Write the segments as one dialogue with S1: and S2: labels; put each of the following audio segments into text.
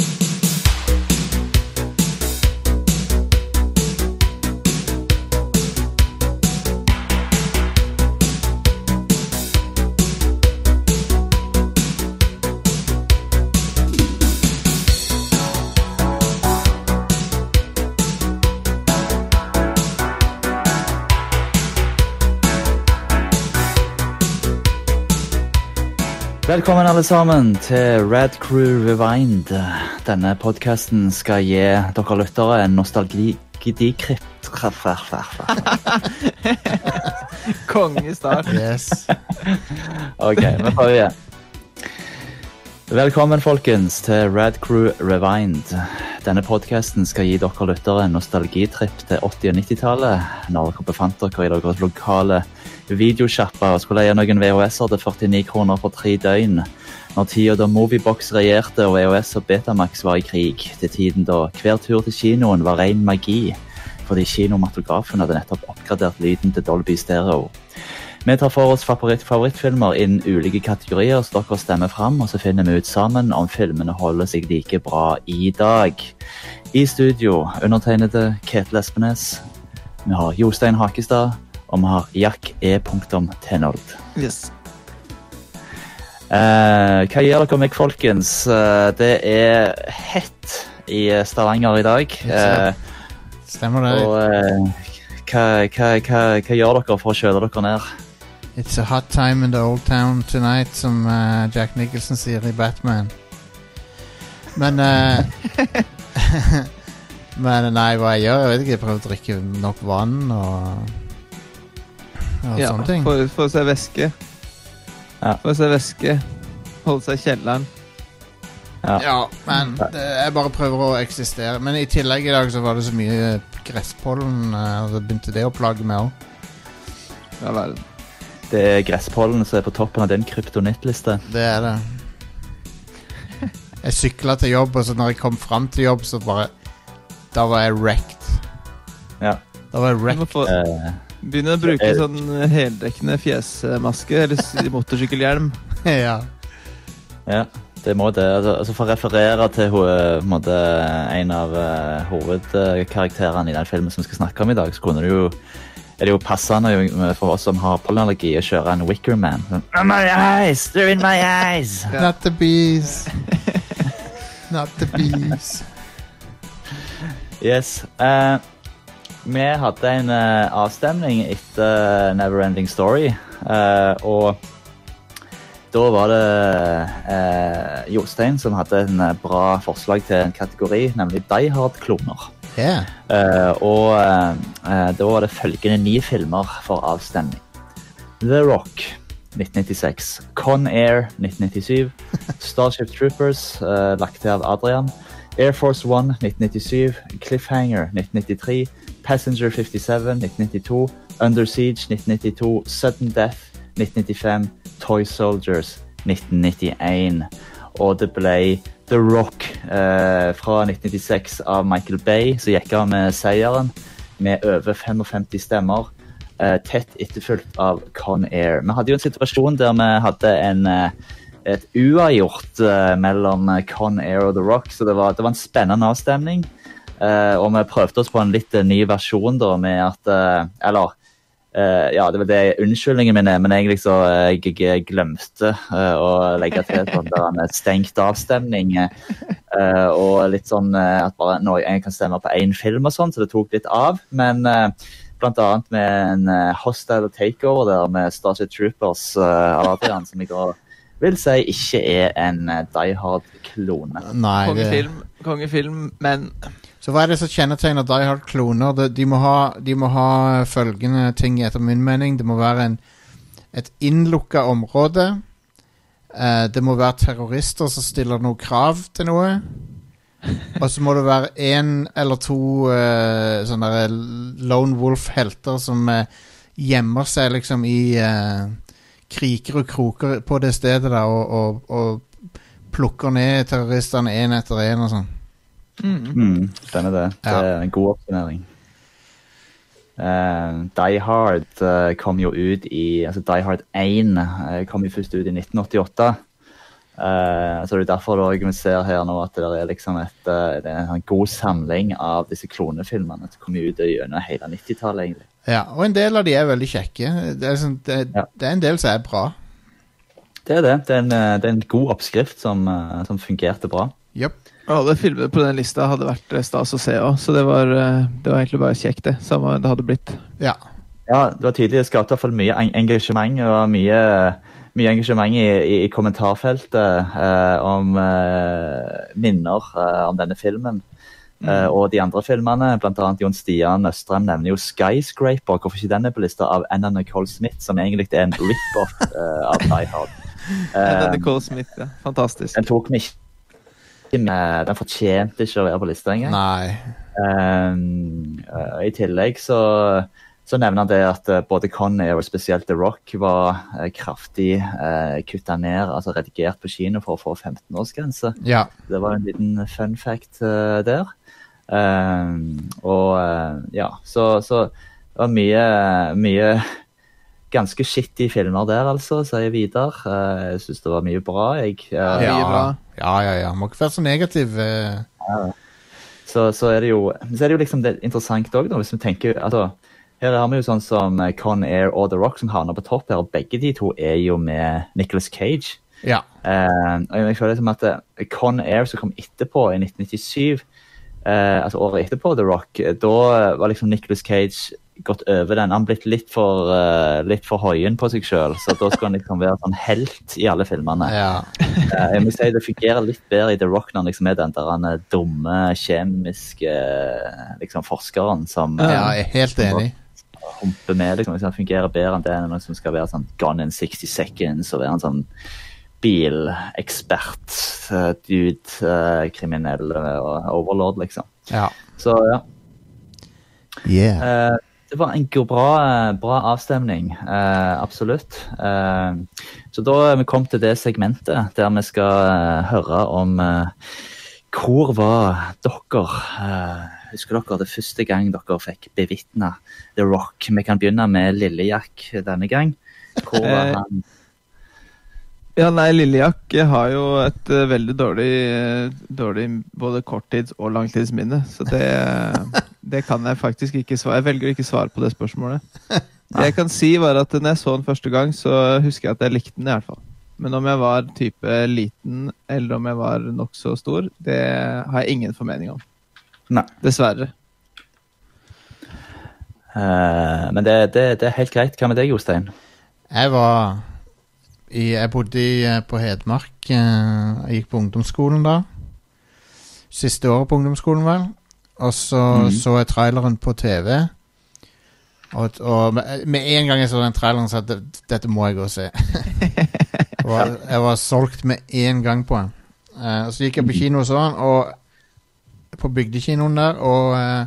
S1: you Velkommen alle sammen til Red Crew Rewind. Denne podkasten skal gi dere lyttere en nostalgikript
S2: Kongestart.
S3: Yes.
S1: Ok, vi prøver igjen. Velkommen folkens til Red Crew Rewind. Denne podkasten skal gi dere lyttere en nostalgitripp til 80- og 90-tallet. Når dere befant dere i deres lokale videosjappa og skulle leie noen VHS-er til 49 kroner for tre døgn. Når tida da Moviebox regjerte og VHS og Betamax var i krig. Til tiden da hver tur til kinoen var ren magi. Fordi kinomatografen hadde nettopp oppgradert lyden til Dolby Stereo. Vi tar for oss favoritt favorittfilmer innen ulike kategorier, så dere stemmer fram, og så finner vi ut sammen om filmene holder seg like bra i dag. I studio undertegnede Ketil Espenes. Vi har Jostein Hakestad, og vi har Jack E. Tenold.
S2: Yes.
S1: Eh, hva gjør dere meg, folkens? Eh, det er hett i Stavanger i dag. Eh,
S3: Stemmer det.
S1: og eh, hva, hva, hva, hva gjør dere for å kjøle dere ned?
S3: It's a hot time in the old town tonight, som uh, Jack Nicholson sier i Batman. Men uh, Men nei, hva jeg gjør? Jeg vet ikke. Jeg prøver å drikke nok vann og Og
S2: Ja,
S3: sånne ting.
S2: For, for å se væske.
S1: Ja.
S2: å se væske. Holde seg i kjelleren.
S1: Ja.
S3: Ja, men det, jeg bare prøver å eksistere. Men i tillegg i dag så var det så mye gresspollen, eh, og så begynte det å plage meg òg.
S2: Ja vel.
S1: Det er gresspollen som er på toppen av din kryptonittliste.
S3: Det er det. Jeg sykla til jobb, og så når jeg kom fram til jobb, så bare Da var jeg wrecked.
S1: Ja.
S3: Da var jeg wrecked.
S2: Få
S1: Eh,
S2: begynne å bruke
S1: Eh.
S2: sånn heldekkende fjesmaske eller motorsykkelhjelm.
S3: ja.
S1: ja, det må det. Altså, altså For å referere til en, måte, en av uh, hovedkarakterene i den filmen som vi skal snakke om i dag, så kunne det jo er det jo passende for oss som har pollenallergi, å kjøre en Wickerman. Sånn, oh, my eyes! They're in my eyes!
S3: Not the bees. Not the bees.
S1: Yes. eh, vi hadde en uh, avstemning etter Neverending Story, uh, og da var det uh, Jostein som hadde en bra forslag til en kategori, nemlig Die Hard-kloner.
S3: Yeah.
S1: Og da var det følgende ni filmer for avstemning. The Rock 1996. Con Air 1997. Starship Troopers, lagt til av Adrian. Air Force One 1997. Cliffhanger 1993. Passenger 57 1992. Under Siege 1992. Sudden Death 1995. Toy Soldiers 1991. Og det ble The Rock eh, fra 1996 av Michael Bay, som gikk av med seieren med over 55 stemmer. eh, tett etterfulgt av Con Air. Vi hadde jo en situasjon der vi hadde en, eh, et uavgjort eh, mellom Con Air og The Rock, så det var, det var en spennende avstemning. Eh, og vi prøvde oss på en litt eh, ny versjon da, med at eh, Eller eh, ja, det var det unnskyldningen min er, men egentlig så eh, jeg, jeg glemte å legge til sånn der en stengt avstemning. eh, og litt sånn at bare nå jeg kan stemme på én film og sånn, så det tok litt av. Men annet med en hostile takeover der med Starship Troopers uh, av Adrian, som jeg går vil si ikke er en Die Hard-klone.
S2: Kongefilm, kongefilm, men
S3: Så hva er det som kjennetegner Die Hard-kloner? De, de, de må ha følgende ting, etter min mening. Det må være en, et innlukka område. Eh, det må være terrorister som stiller noe krav til noe. Og så må det være én eller to eh, sånne Lone Wolf-helter som eh, gjemmer seg liksom i eh, kriker og kroker på det stedet der, og, og, og plukker ned terroristene én etter én og sånn.
S2: Mm.
S1: Mm, stemmer det. Det er en god oppsummering. Uh, Die Hard uh, kom jo ut i altså Die Hard 1 uh, kom jo først ut i 1988. Uh, så det er derfor da vi ser her nå at det er liksom et, eh, det er en god samling av disse klonefilmene som kom ut gjennom hele 90-tallet, egentlig.
S3: Ja, og en del av de er veldig kjekke. Det er, sånn, det,
S1: Ja.
S3: det er en del som er bra.
S1: Det er det. Det er en, eh, det er en god oppskrift som, eh, som fungerte bra.
S3: Yep.
S2: Alle filmer på den lista hadde vært eh, stas å se òg, så det var, eh, det var egentlig bare kjekt, det. Samme det hadde blitt.
S3: Ja.
S1: Ja, det var tydelig. Det skapte i hvert fall mye engasjement og mye, mye engasjement i, i, i kommentarfeltet eh, om eh, minner eh, om denne filmen. Eh, og de andre filmene, annet Jon Stian Østrem nevner jo Skyscraper. Hvorfor ikke den er på lista av Anna Nicole Smith, som egentlig er en rip-off av Die Hard.
S2: Uh,
S1: Eh,
S2: Nicole Smith, ja. Fantastisk.
S1: den tok meg ikke. Den fortjente ikke å være på lista engang. Um, uh, I tillegg så, så nevner han det at uh, både Conair og spesielt The Rock var uh, kraftig uh, kutta ned, altså redigert på kino for å få 15-årsgrense.
S3: Ja.
S1: Det var en liten fun fact uh, der. Um, og ja, så, så det var mye, mye ganske skittige filmer der, altså, sier Vidar. Uh, jeg syns det var mye bra, jeg. Uh,
S2: Mye bra.
S3: ja, ja, ja. Må ikke være så negativ. eh.
S1: så, så, er det jo, så er det jo liksom det interessant òg, hvis vi tenker altså, Her har vi jo sånn som eh, Con Air og The Rock som havner på topp her, og begge de to er jo med Nicholas Cage.
S3: Ja.
S1: Uh, og jeg føler liksom at eh, Con Air som kom etterpå, i 1997, uh, altså året etterpå The Rock, eh, da var liksom Nicholas Cage gått over den. Han blitt litt for, uh, litt for høyen på seg sjøl, så da skulle han liksom være sånn helt i alle filmene.
S3: ja.
S1: uh, jeg må si Det fungerer litt bedre i The Rock når han liksom er den der han er dumme, kjemiske liksom forskeren som
S3: ja,
S1: eh,
S3: jeg er helt enig.
S1: humper med. liksom, Han fungerer bedre enn det enn noen som skal være sånn gone in 60 seconds og være en sånn bilekspert, eh, dude, kriminell og overlord, liksom.
S3: Ja.
S1: Så ja.
S3: Yeah.
S1: Det var en bra, bra avstemning, eh, absolutt. Eh, så da er vi kommet til det segmentet der vi skal eh, høre om eh, hvor var dere eh, Husker dere det første gang dere fikk bevitne The Rock? Vi kan begynne med Lille-Jack denne gang. Hvor var
S2: Eh,
S1: han?
S2: Ja, nei, Lillejakk har jo et uh, veldig dårlig, uh, dårlig både korttids- og langtidsminne. Så det, det kan jeg faktisk ikke svare. Jeg velger å ikke svare på det spørsmålet. Det jeg kan si, var at når jeg så den første gang, så husker jeg at jeg likte den i hvert fall. Men om jeg var type liten, eller om jeg var nokså stor, det har jeg ingen formening om.
S1: Nei.
S2: Dessverre.
S1: Uh, men det, det, det er helt greit. Hva med deg, Jostein?
S3: Jeg var i, Jeg bodde i, eh, på Hedmark. eh, Jeg gikk på ungdomsskolen da. Siste året på ungdomsskolen, vel. Og så
S1: mm.
S3: så jeg traileren på TV. Og, og med, med en gang jeg så den traileren, så at det- dette må jeg gå og se. jeg, var, jeg var solgt med en gang på den. Uh, og så gikk jeg på kino og så den, og på bygdekinoen der, og uh,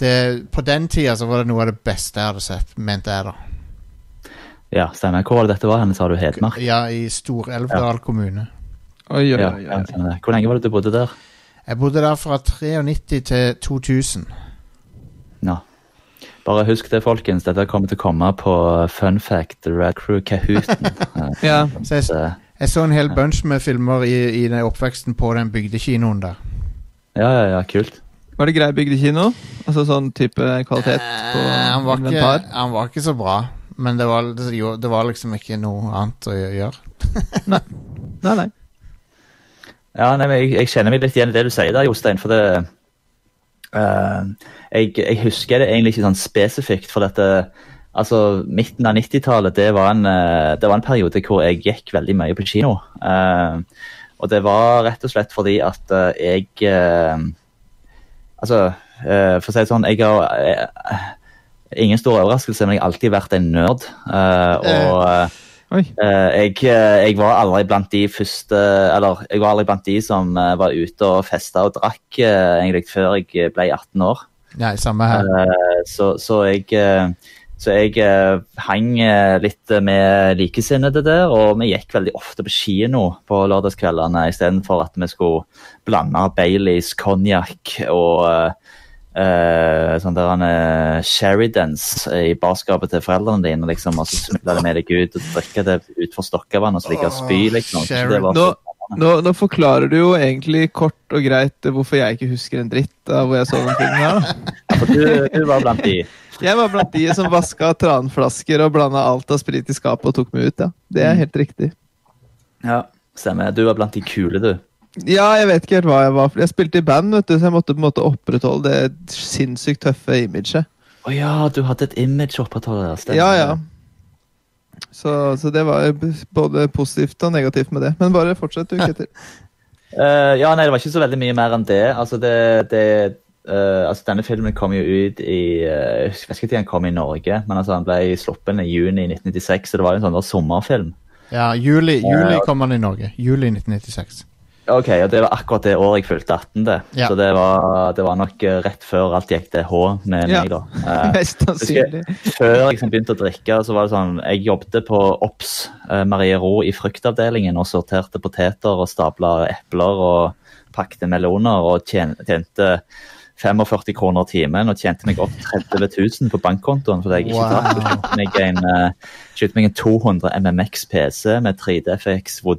S3: det, på den tida så var det noe av det beste jeg hadde sett, mente jeg da.
S1: Ja, stemmer. Hvor var det dette var hen, sa du? Hedmark?
S3: Ja, i Stor-Elvdal kommune.
S2: Oi, oi, oi,
S1: ja. Hvor lenge var det du bodde der?
S3: Jeg bodde der fra 93 til 2000.
S1: Ja. Bare husk det, folkens. Dette kommer til å komme på Fun Fact Red Crew Kahooten. Eh,
S2: Ja,
S3: Så jeg, jeg så en hel bunch med filmer i, i den oppveksten på den bygdekinoen der.
S1: ja, ja, ja, kult.
S2: Var det grei bygdekino? Altså sånn type kvalitet på
S3: Eh, han, var ikke, han var ikke så bra, men det var, det, jo- det var liksom ikke noe annet å gjøre.
S2: Nei, nei. nei.
S1: Ja, nei, men jeg, jeg kjenner meg litt igjen i det du sier der, Jostein. For det uh, jeg, jeg husker det egentlig ikke sånn spesifikt, for dette Altså, midten av 90-tallet, det, var en, eh, det var en periode hvor jeg gikk veldig mye på kino. Uh, og det var rett og slett fordi at jeg Altså, for å si det sånn, jeg har Ingen stor overraskelse, men jeg har alltid vært en nerd. eh, og eh, Eh, jeg, eh, jeg var aldri blant de første Eller jeg var aldri blant de som eh, var ute og festa og drakk eh, egentlig før jeg ble 18 år.
S3: Nei, samme her.
S1: Eh, så, så jeg eh, så jeg eh, hang eh, litt med likesinnede der, og vi gikk veldig ofte på kino på lørdagskveldene istedenfor at vi skulle blande Baileys, konjakk og, eh, eh, sånn der han uh, Sheridans i barskapet til foreldrene dine, liksom, og så smugle de med deg ut og drikke det utfor Stokkavann og så ligge og spy, liksom. Så det var
S2: Nå, nå, nå forklarer du jo egentlig kort og greit hvorfor jeg ikke husker en dritt av hvor jeg så den filmen her.
S1: For du, du var blant de.
S2: Jeg var blant de som vaska tranflasker og blanda alt av sprit i skapet og tok meg ut, ja. Det er helt riktig.
S1: Ja, stemmer. Du var blant de kule, du.
S2: Ja, jeg vet ikke helt hva jeg var. Jeg spilte i band, vet du, så jeg måtte på en måte opprettholde det sinnssykt tøffe imaget.
S1: Å ja, du hadde et image å opprettholde der.
S2: Ja, ja. Så, så det var både positivt og negativt med det. Men bare fortsett, du, Ketil.
S1: Uh, ja, nei, det var ikke så veldig mye mer enn det. Altså, det, det uh, altså denne filmen kom jo ut i uh, Jeg vet ikke når den kom i Norge, men altså, den ble sluppet i juni 1996, så det var jo en sånn der sommerfilm.
S3: Ja, juli, juli kom han i Norge. Juli 1996.
S1: Ok, og Det var akkurat det året jeg fylte 18. det.
S3: Ja.
S1: Så det var, det var nok eh, rett før alt gikk til H med
S2: Ja.
S1: meg. da. Eh,
S2: Mest sannsynlig.
S1: før jeg liksom begynte å drikke, så var det sånn Jeg jobbet på Ops eh, Marie Ro i fruktavdelingen og sorterte poteter og stabla epler og pakte meloner og tjente 45 kroner timen og tjente meg opp 30 000 på bankkontoen fordi jeg ikke
S3: Wow.
S1: drakk. Og Kjøpte meg en, eh, kjøpte meg en 200 MMX PC med 3DFX hvor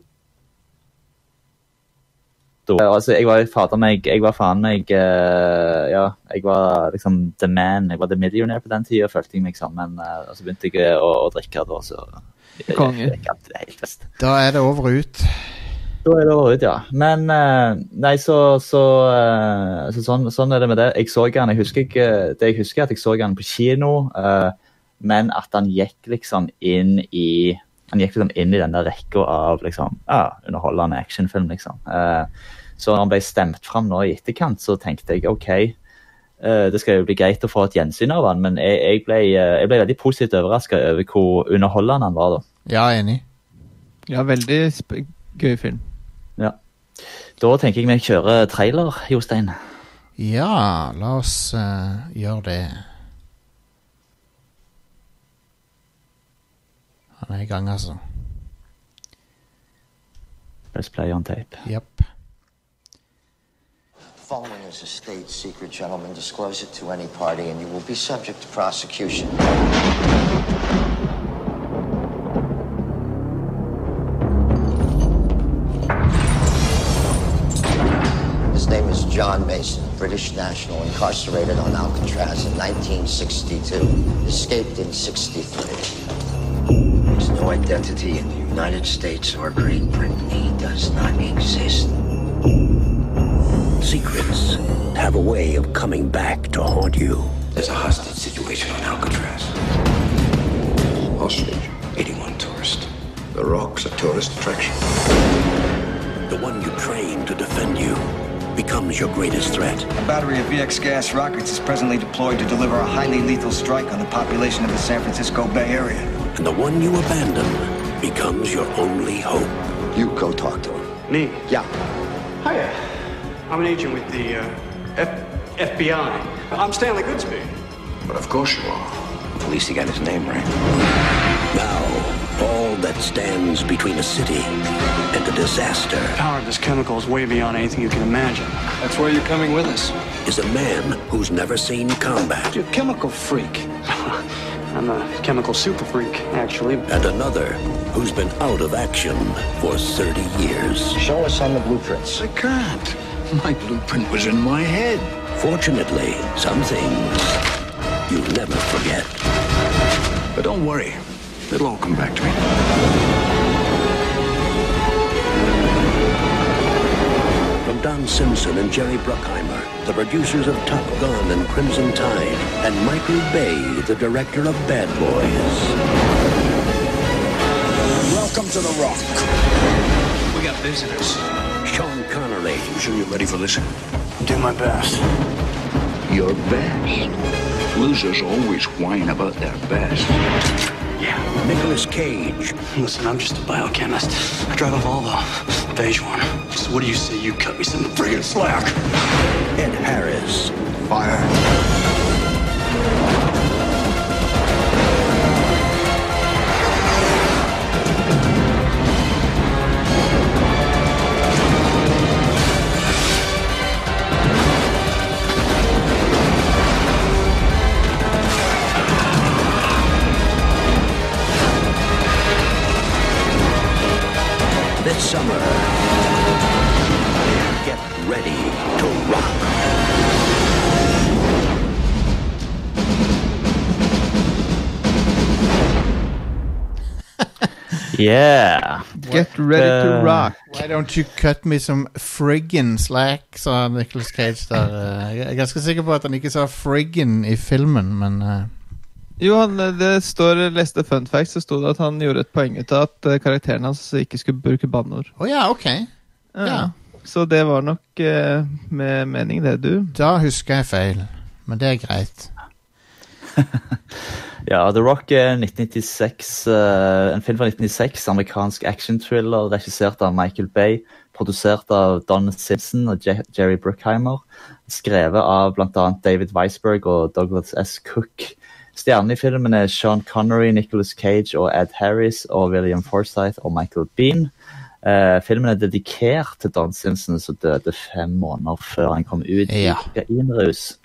S1: Altså, jeg var fader meg Jeg var faen meg uh, Ja, jeg var liksom the man. Jeg var the millionaire på den tida, følte jeg meg som. Men uh, og så begynte jeg å, å drikke, da, så jeg,
S2: Konge.
S1: jeg, jeg, det helt best.
S3: Da er det over og ut.
S1: Da er det over ut, ja. Men uh, nei, så, så, eh, så sånn, sånn er det med det. Jeg så han, jeg husker ikke, det jeg husker er at jeg så han på kino, eh, men at han gikk liksom inn i han gikk liksom inn i den der rekka av liksom, ja, underholdende actionfilm. liksom. Eh, så når han ble stemt fram nå i etterkant, så tenkte jeg OK, eh, det skal jo bli greit å få et gjensyn av han, men jeg, jeg, ble, eh, jeg ble veldig positivt overraska over hvor underholdende han var. da.
S3: Ja, enig.
S2: Ja, veldig gøy film.
S1: Ja. Da tenker jeg vi kjører trailer, Jostein.
S3: Ja, la oss uh, gjøre det. Han gang, altså.
S1: Press play on tape.
S3: Yep.
S4: Following is a state secret, gentlemen. Disclose it to any party, and you will be subject to prosecution. His name is John Mason, British national, incarcerated on Alcatraz in 1962. Escaped in 63. There's no identity in the United States or Great Britain. He does not exist.
S5: Secrets have a way of coming back to haunt you.
S6: There's a hostage situation on Alcatraz. Hostage? 81 tourists. The Rock's a tourist attraction.
S5: The one you train to defend you becomes your greatest threat.
S7: A battery of VX gas rockets is presently deployed to deliver a highly lethal strike on the population of the San Francisco Bay Area.
S5: And the one you abandon becomes your only hope.
S4: You go talk to him.
S8: Me?
S4: Yeah.
S8: Hiya. I'm an agent with the uh, F- FBI. I'm Stanley Goodspeed.
S6: But of course you are. At least he got his name right.
S5: Now, all that stands between a city and a disaster
S8: The power of this chemical is way beyond anything you can imagine.
S6: That's why you're coming with us.
S5: is a man who's never seen combat
S6: You're a chemical freak.
S8: I'm a chemical super freak, actually.
S5: and another who's been out of action for 30 years.
S4: Show us on the blueprints.
S6: I can't. My blueprint was in my head.
S5: Fortunately, some things you never forget.
S6: But don't worry. It'll all come back to me.
S5: From Don Simpson and Jerry Bruckheimer, the producers of Top Gun and Crimson Tide, and Michael Bay, the director of Bad Boys.
S6: Welcome to The Rock. We got visitors.
S5: Sean Connery,
S6: You sure you're ready for this?
S8: Do my best.
S6: Your best. Losers always whine about their best.
S5: Yeah, Nicolas Cage,
S8: Listen, I'm just a biochemist. I drive a Volvo, beige one. So what do you say you cut me some friggin' slack?
S5: Ed Harris.
S6: Fire.
S5: This summer.
S1: Yeah.
S2: Get ready to
S1: Eh,
S2: rock.
S3: Why don't you cut me some friggin' slack, sa Nicholas Cage der. eh. Jeg er ganske sikker på at han ikke sa friggin' i filmen, men uh...
S2: Jo, han, det står, leste fun facts, så sto det at han gjorde et poeng ut av at eh, karakteren hans ikke skulle bruke banneord.
S3: Å ja, ok. Ja.
S2: Så det var nok uh, med mening, det, du.
S3: Da husker jeg feil, men det er greit.
S1: Ja, The Rock er 1996, eh, en film fra 1996, amerikansk action-thriller regissert av Michael Bay, produsert av Don Simpson og Je Jerry Bruckheimer, skrevet av bl.a. David Weisberg og Douglas S. Cook. Stjernene i filmen er Sean Connery, Nicholas Cage og Ed Harris og William Forsythe og Michael Bean. Uh, filmen er dedikert til Don Simpson, som døde fem måneder før han kom ut
S3: Ja.
S1: i kokainrus.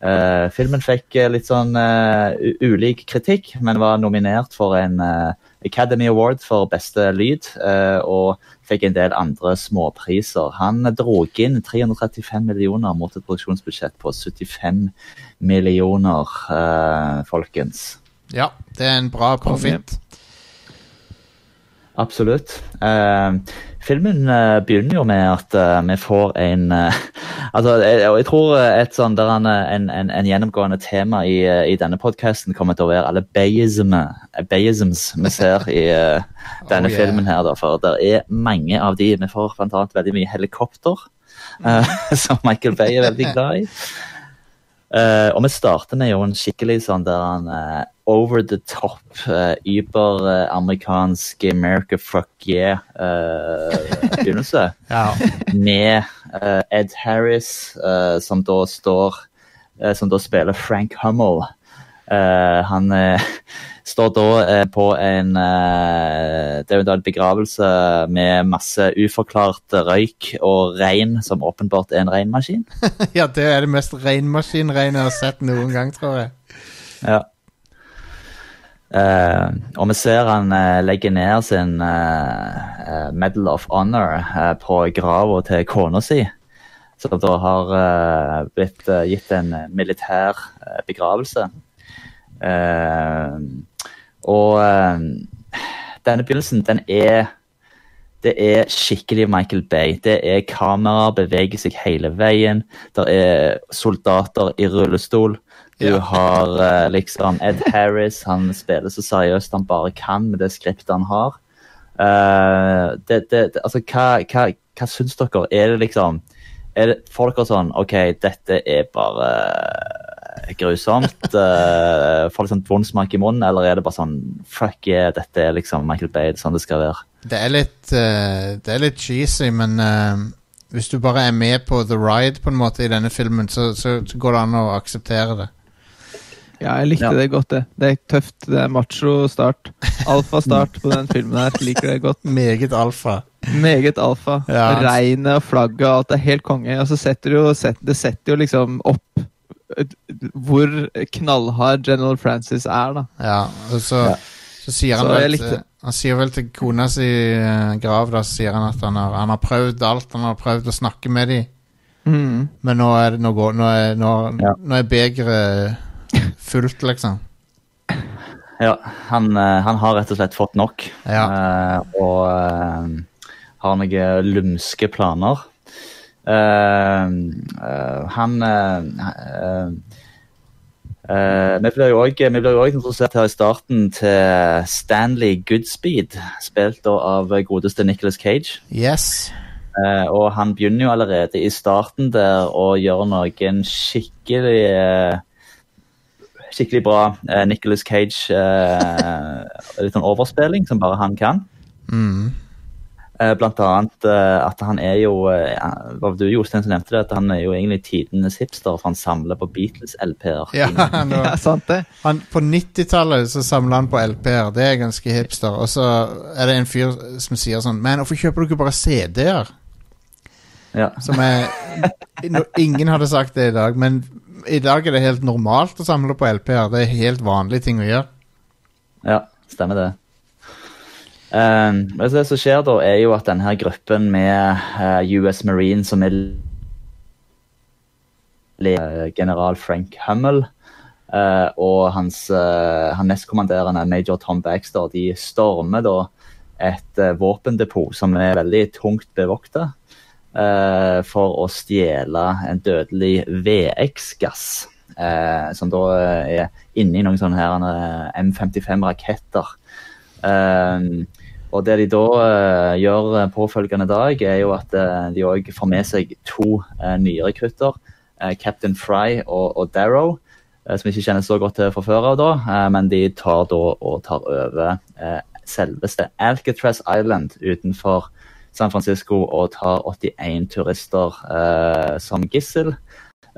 S1: Eh, filmen fikk eh, litt sånn uh, ulik kritikk, men var nominert for en Academy Award for beste lyd, og fikk en del andre småpriser. Han drog inn 335 millioner mot et produksjonsbudsjett på 75 millioner, folkens.
S3: Ja, det er en bra profitt.
S1: Absolutt. Eh, filmen eh, begynner jo med at uh, vi får en uh, altså, jeg, jeg tror et sånn der en, en, en gjennomgående tema i, i denne podkasten kommer til å være alle bayisms vi ser i uh, denne
S3: Oh, yeah.
S1: filmen her. Da, for det er mange av de. Vi får bl.a. veldig mye helikopter, som Michael Bay er veldig glad i. Eh, og vi starter med jo en skikkelig sånn der han uh, over the top, uh, überamerikansk America fuck yeah-begynnelse.
S3: Ja.
S1: med eh, Ed Harris, eh, som da står eh, Som da spiller Frank Hummel. Eh, han eh, står da eh, på en eh, Det er jo da en begravelse med masse uforklart røyk og regn, som åpenbart er en regnmaskin.
S3: ja, det er det mest regnmaskinregnet jeg har sett noen gang, tror jeg.
S1: Ja. Uh, og vi ser han uh, legge ned sin eh, eh, Medal of Honor eh, på grava til kona si. Som da har eh, blitt eh, gitt en eh, militær eh, begravelse. Eh, og eh, denne begynnelsen, den er det er skikkelig Michael Bay. Det er kamera, beveger seg hele veien. Det er soldater i rullestol. Du
S3: Ja.
S1: har uh, liksom Ed Harris, han spiller så seriøst han bare kan med det skriptet han har. Uh, det, det, det, altså, hva, hva, hva syns dere? Er det liksom er det, Får dere sånn OK, dette er bare grusomt. Uh, får litt sånn vond smak i munnen, eller er det bare sånn Fuck yeah, dette er liksom Michael Bay, det er sånn det skal være.
S3: Det er litt, uh, det er litt cheesy, men uh, hvis du bare er med på the ride på en måte i denne filmen, så, så, så går det an å akseptere det.
S2: Ja, jeg likte
S1: Ja.
S2: det godt, det. Det er tøft. Det er macho start. Alfa start på den filmen her. Liker det godt.
S3: Meget alfa.
S2: Meget alfa.
S3: Ja.
S2: Regnet og flagget og alt er helt konge. Og så setter du jo, set, det setter jo liksom opp hvor knallhard General Francis er, da.
S3: Ja, og så,
S1: Ja.
S3: så sier han
S2: Så
S3: vel til, Han sier vel til kona si eh, grav, da, så sier han at han har, han har prøvd alt. Han har prøvd å snakke med dem,
S2: Mm.
S3: men nå er, det, nå går, nå er, nå,
S1: Ja.
S3: nå er begeret fullt, liksom.
S1: Ja, han, eh, han har rett og slett fått nok.
S3: Ja.
S1: eh, og har noen lumske planer. Eh, eh, han eh, Vi blir jo også introdusert her i starten til Stanley Goodspeed, spilt da av godeste Nicholas Cage.
S3: Yes.
S1: Uh, og han begynner jo allerede i starten der å gjøre noen skikkelig uh, Skikkelig bra uh, Nicholas Cage. litt sånn overspilling som bare han kan.
S3: Mm.
S1: Eh, blant annet eh, at han er jo eh, var du Jostein som nevnte det? At han er jo egentlig tidenes hipster, for han samler på Beatles-LP-er.
S3: Ja, han,
S2: Ja, sant det.
S3: han, på 90-tallet så samla han på LP-er. Det er ganske hipster. Og så er det en fyr som sier sånn Men hvorfor kjøper du ikke bare CD-er?
S1: Ja.
S3: Som er no, Ingen hadde sagt det i dag, men i dag er det helt normalt å samle på LP-er. Det er helt vanlige ting å gjøre.
S1: Ja, stemmer det. Um, det som skjer da, er jo at denne gruppen med uh, US Marine som er le- general Frank Hummel uh, og hans, uh, han nestkommanderende major Tom Baxter de stormer da et eh, våpendepot som er veldig tungt bevokta, eh, for å stjele en dødelig VX-gass. eh, som da eh, er inni noen sånne her eh, M55-raketter. Eh, og det de da uh, gjør eh, påfølgende dag, er jo at uh, de òg får med seg to uh, nye rekrutter. Captain Fry og, og Darrow, som ikke kjennes så godt til fra før av, da, men de tar da og tar over selveste Alcatraz Island utenfor San Francisco og tar 81 turister som gissel.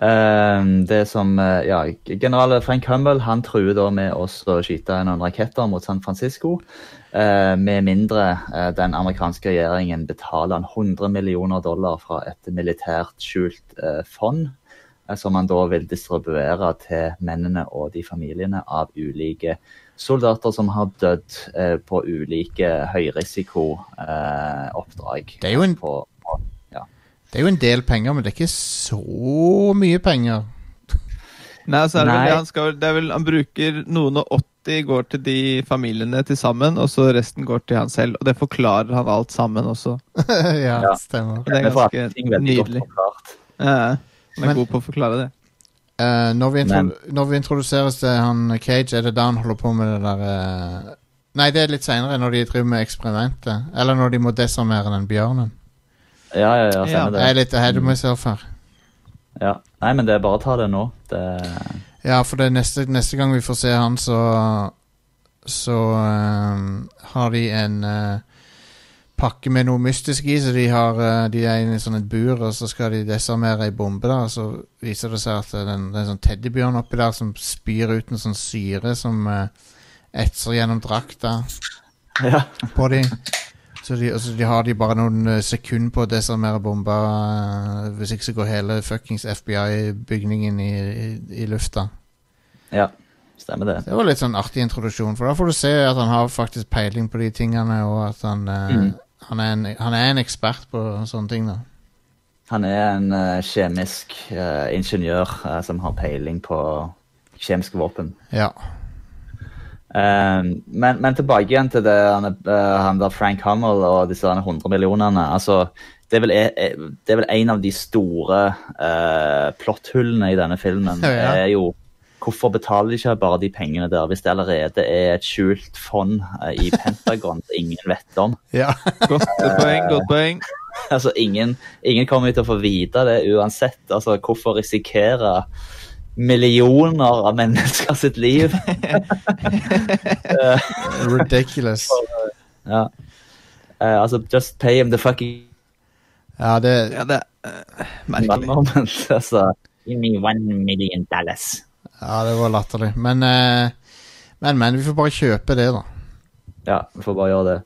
S1: Eh, det som, eh, ja, General Frank Hummel han truer da med å skyte noen raketter mot San Francisco. eh, med mindre eh, den amerikanske regjeringen betaler en 100 millioner dollar fra et militært skjult eh, fond. Som man da vil distribuere til mennene og de familiene av ulike soldater som har dødd på ulike høyrisikooppdrag.
S3: Det er jo en-. Det er jo en del penger, men det er ikke så mye penger.
S2: Nei, så er det, vel,
S1: Nei.
S2: det han, skal, det er vel, han bruker noen og 80 går til de familiene til sammen, og så resten går til han selv. Og det forklarer han alt sammen også.
S3: ja,
S1: Ja.
S3: stemmer.
S2: Og det er ganske nydelig. Ja, han er
S3: Men-
S2: god på å forklare det.
S3: Uh, når, vi når vi introduseres til han Cage, er det da han holder på med det der uh... Nei, det er litt seinere, når de driver med eksperimentet. Eller når de må desarmere den bjørnen.
S1: Ja, ja, ja,
S2: Ja,
S1: det.
S3: Jeg er litt ahead of myself her.
S1: Ja. Nei, men det er bare å ta det nå. Det,
S3: Ja, for det neste, neste gang vi får se han, så Så um, har de en uh, pakke med noe mystisk i, så de har uh, De er inne i sånn et bur, og så skal de desarmere ei bombe, da, og så viser det seg at det er en, det er en sånn teddybjørn oppi der som spyr ut en sånn syre som uh, etser gjennom drakta
S1: ja.
S3: på de. Så de, altså de har de bare noen eh, sekunder på å desarmere bomba. eh, hvis ikke så går hele fuckings FBI-bygningen i, i, i lufta.
S1: ja, stemmer det.
S3: Det var litt sånn artig introduksjon, for da får du se at han har faktisk peiling på de tingene, og at han,
S1: mm.
S3: uh, han, er, en, han er en ekspert på sånne ting, da.
S1: Han er en uh, kjemisk uh, ingeniør eh, som har peiling på kjemiske våpen.
S3: Ja.
S1: Eh, men, men tilbake igjen til det, han, eh, han der Frank Hummel og disse der 100 millionene. Altså, det, er vel, e- det er vel en av de store uh, plotthullene i denne filmen.
S3: Ja, ja.
S1: er jo Hvorfor betaler de ikke bare de pengene der, hvis det allerede er et skjult fond uh, i Pentagon som ingen vet om?
S3: ja.
S2: Godt poeng, godt poeng.
S1: Altså, ingen, ingen kommer til å få vite det uansett. Altså, hvorfor risikere millioner av mennesker sitt liv?
S3: Ridiculous.
S1: ja. Uh, altså, just pay him the fucking
S3: Ja, det
S2: Ja, det er uh, merkelig.
S1: moment. altså, give me one million dollars.
S3: Ja, det var latterlig. Men, uh, men, men, vi får bare kjøpe det, da.
S1: Ja, vi får bare gjøre det.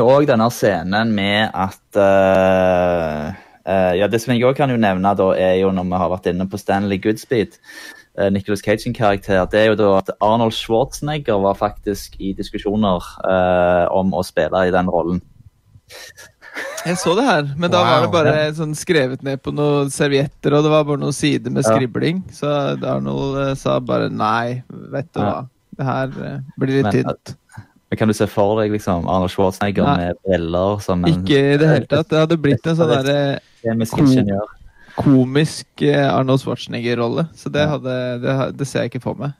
S1: Og denne scenen med at eh, eh, Ja, det som jeg òg kan jo nevne, da, er jo når vi har vært inne på Stanley Goodspeed, uh, Nicholas Cage sin karakter, det er jo da at Arnold Schwarzenegger var faktisk i diskusjoner uh, om å spille i den rollen.
S2: Jeg så det her, men da var det bare sånn skrevet ned på noen servietter, og det var bare noen sider med
S1: Ja.
S2: skribling. Så Arnold eh, sa bare nei, vet du
S1: Ja.
S2: hva. Det her eh, blir litt
S1: Men,
S2: tynt.
S1: Men Kan du se for deg liksom Arnold Schwarzenegger
S2: Nei.
S1: med briller som en
S2: Ikke i det hele tatt. Det hadde blitt en sånn derre
S1: kjemisk
S2: komisk eh, Arnold Schwarzenegger-rolle. Så det, hadde, det, det ser jeg ikke for meg.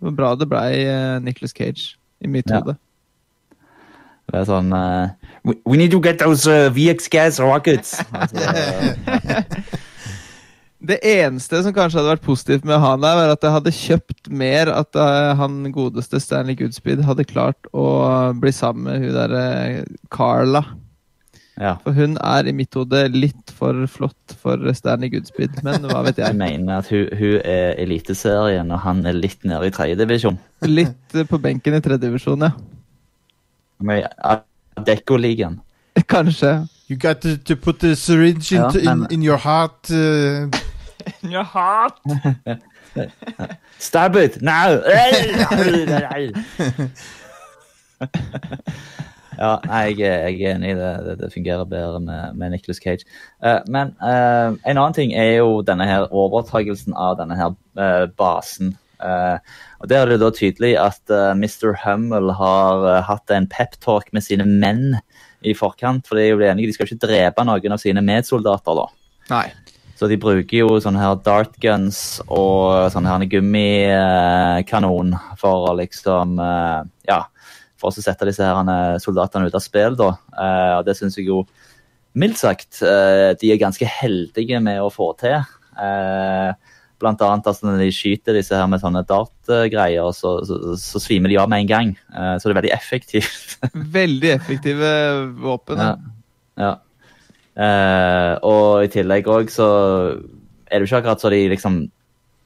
S2: Det var bra det blei uh, Nicholas Cage i mitt
S1: Ja.
S2: hode.
S1: Det er sånn uh, we, we need to get those uh, VX gas rockets. Altså,
S2: Det eneste som kanskje hadde vært positivt med han der, var at jeg hadde kjøpt mer at eh, han godeste Stanley Goodspeed hadde klart å bli sammen med hun derre Carla.
S1: ja.
S2: For hun er i mitt hode litt for flott for Stanley Goodspeed, men hva vet
S1: Jeg
S2: jeg.
S1: mener at hun, hun er eliteserien, og han er litt nede i tredjedivisjon.
S2: Litt eh, på benken i tredjedivisjon, ja.
S1: Dekko-ligaen.
S2: Kanskje.
S3: You got to, to put the syringe
S1: Ja, men-
S3: in, in your heart. uh,
S1: Stab it! Now! Ja, nei, jeg, jeg er enig i det. Det, det fungerer bedre med, med Nicolas Cage. Uh, men uh, en annen ting er jo denne her overtagelsen av denne her uh, basen. Eh, og Der er det da tydelig at Mr. Hummel har hatt en peptalk med sine menn i forkant. For de er jo enige, de skal jo ikke drepe noen av sine medsoldater. da.
S2: Nei.
S1: Så de bruker jo sånne her dart guns og sånne her gummikanon for å liksom eh, Ja, for å sette disse her eh, soldatene ut av spill, da. Eh, Og det syns jeg jo mildt sagt de er ganske heldige med å få til. Blant annet altså, når de skyter disse her med sånne dartgreier, så, så, så svimer de av med en gang. Så det er veldig effektivt.
S2: Veldig effektive våpen.
S1: Ja. ja. Eh, og i tillegg òg så er det jo ikke akkurat så de liksom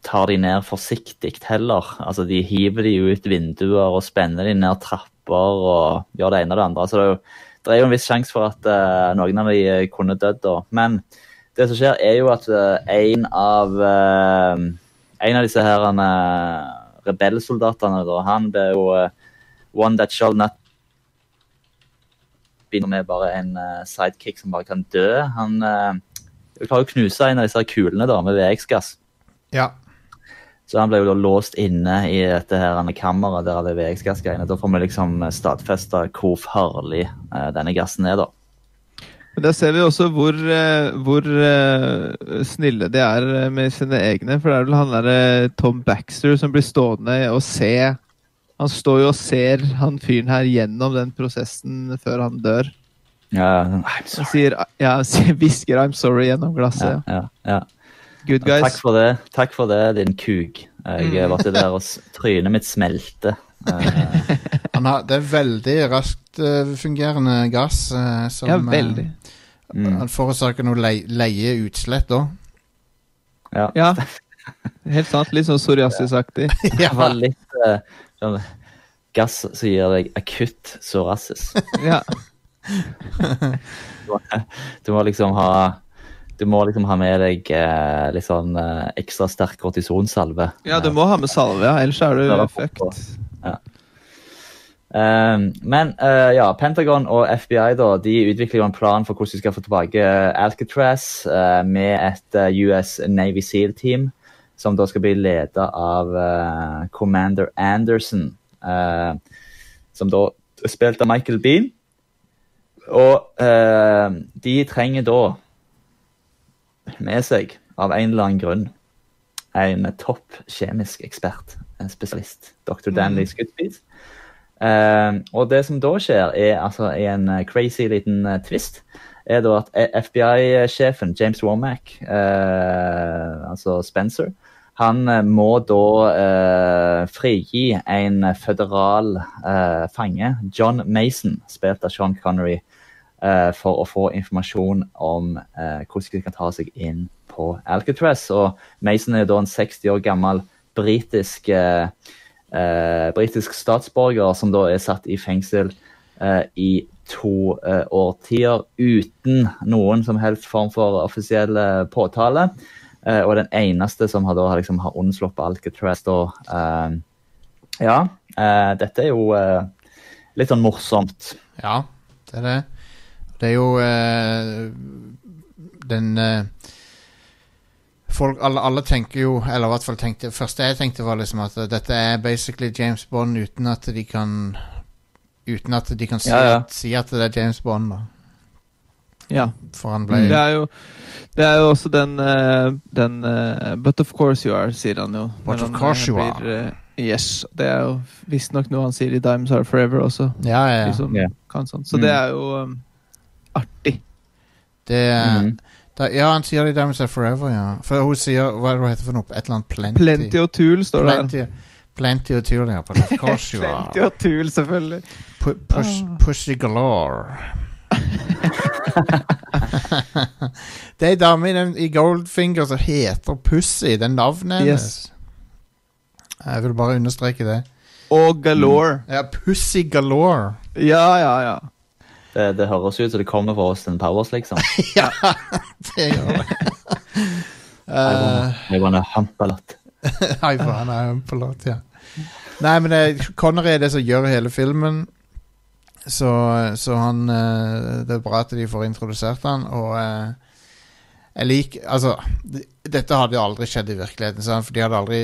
S1: tar de ned forsiktig heller. Altså de hiver de ut vinduer og spenner de ned trapper og gjør det ene og det andre. Så det er jo, det er jo en viss sjanse for at eh, noen av de eh, kunne dødd da. Men det som skjer er jo at eh, en av en av disse her rebellsoldatene, da, han ble jo one that shall not begynner med bare en eh, sidekick som bare kan dø. Han uh, klarer å knuse en av disse kulene da, med VX-gass.
S3: Ja.
S1: Så han ble jo da låst inne i dette her kammeret der alle VX-gassgreiene. Da får vi liksom stadfesta hvor farlig eh, denne gassen er, da.
S2: Men Der ser vi også hvor, eh, hvor uh, snille de er eh, med sine egne. For det er vel han derre Tom Baxter som blir stående og se Han står jo og ser han fyren her gjennom den prosessen før han dør.
S1: Ja, I'm
S2: Han
S1: sorry.
S2: sier ja, hvisker 'I'm sorry' gjennom glasset.
S1: Ja, ja, ja.
S2: Good
S1: Takk for det, Takk for det, din kuk. Jeg var til der og trynet mitt smelte. Eh,
S3: Han har, det er veldig raskt eh, fungerende gass. eh, som,
S2: Ja,
S3: eh,
S2: veldig.
S1: mm,
S3: Han forårsaker noe leie, leie utslett òg.
S1: ja.
S2: Ja. Helt sant. Litt sånn psoriasisaktig.
S1: Det var litt eh, sånn gass som gir deg akutt psoriasis.
S2: Ja.
S1: Du må liksom ha du må liksom ha med deg eh, litt sånn eh, ekstra sterk kortisonsalve.
S2: ja, du må ha med salve, ja. ellers er du fucked.
S1: Ja. Um, men uh, ja, Pentagon og FBI da, de utvikler jo en plan for hvordan de skal få tilbake Alcatraz uh, med et uh, US Navy Seal-team, som da skal bli ledet av uh, Commander Anderson, Uh, som da er spilt av Michael Bean. Og uh, de trenger da med seg, av en eller annen grunn, en topp kjemisk ekspert, en spesialist, dr. Danley Scudspies. Eh, og det som da skjer, er altså en crazy liten twist, er da at FBI-sjefen James Womack, eh, altså Spencer, han eh, må da eh, frigi en føderal eh, fange, John Mason, spilt av Sean Connery, eh, for å få informasjon om eh, hvordan de kan ta seg inn på Alcatraz. Og Mason er da en 60 år gammel britisk eh, britisk statsborger som da er satt i fengsel i to årtier uten noen som helst form for offisiell påtale. Eh, og den eneste som har, da, liksom, har unnsluppet Alcatraz da Uh, Ja, uh, dette er jo litt sånn morsomt.
S3: Ja, det er det. Det er jo den Folk, alle, alle tenker jo, eller i hvert fall tenkte Det første jeg tenkte, var liksom at dette er basically James Bond uten at de kan Uten at de kan si,
S1: Ja, ja.
S3: Si at det er James Bond, da.
S2: Ja.
S3: For han ble
S2: Det er jo det er jo også den, eh, den eh, But of course you are, sier han jo.
S3: But of course
S2: eh,
S3: you
S2: blir, eh, Yes. Det er jo visstnok noe han sier i Dimes Are Forever også.
S3: Ja, ja, ja.
S2: som
S1: yeah.
S2: kan sånn. Så
S1: Mm.
S2: det er jo um, artig.
S3: Det, er-
S1: mm.
S3: da, ja, han sier det i Diamonds Are Forever, ja. For hun sier Hva er det heter for noe? Et eller annet Plenty.
S2: Plenty og Tool står det.
S3: Plenty, plenty og Tull, ja. Of course you are.
S2: Plenty og Tool, selvfølgelig.
S3: P push,
S2: Ah.
S3: Pussy galore. Det er ei dame i, den- i Goldfinger som heter Pussy. Det er navnet hennes.
S2: Yes.
S3: Jeg vil bare understreke det.
S2: Og Galore.
S3: Ja, Pussy galore.
S2: Ja, ja, ja.
S1: Det, det høres ut som det kommer fra Austin Powers, liksom.
S3: ja, det gjør det.
S1: Jeg var hump a.
S3: Hei, for han er en pilot, ja. Nei, men det, Connery er det som gjør hele filmen. Så, så han eh, Det er bra at de får introdusert han, og eh, jeg liker Altså, dette hadde jo aldri skjedd i virkeligheten, sant? for de hadde aldri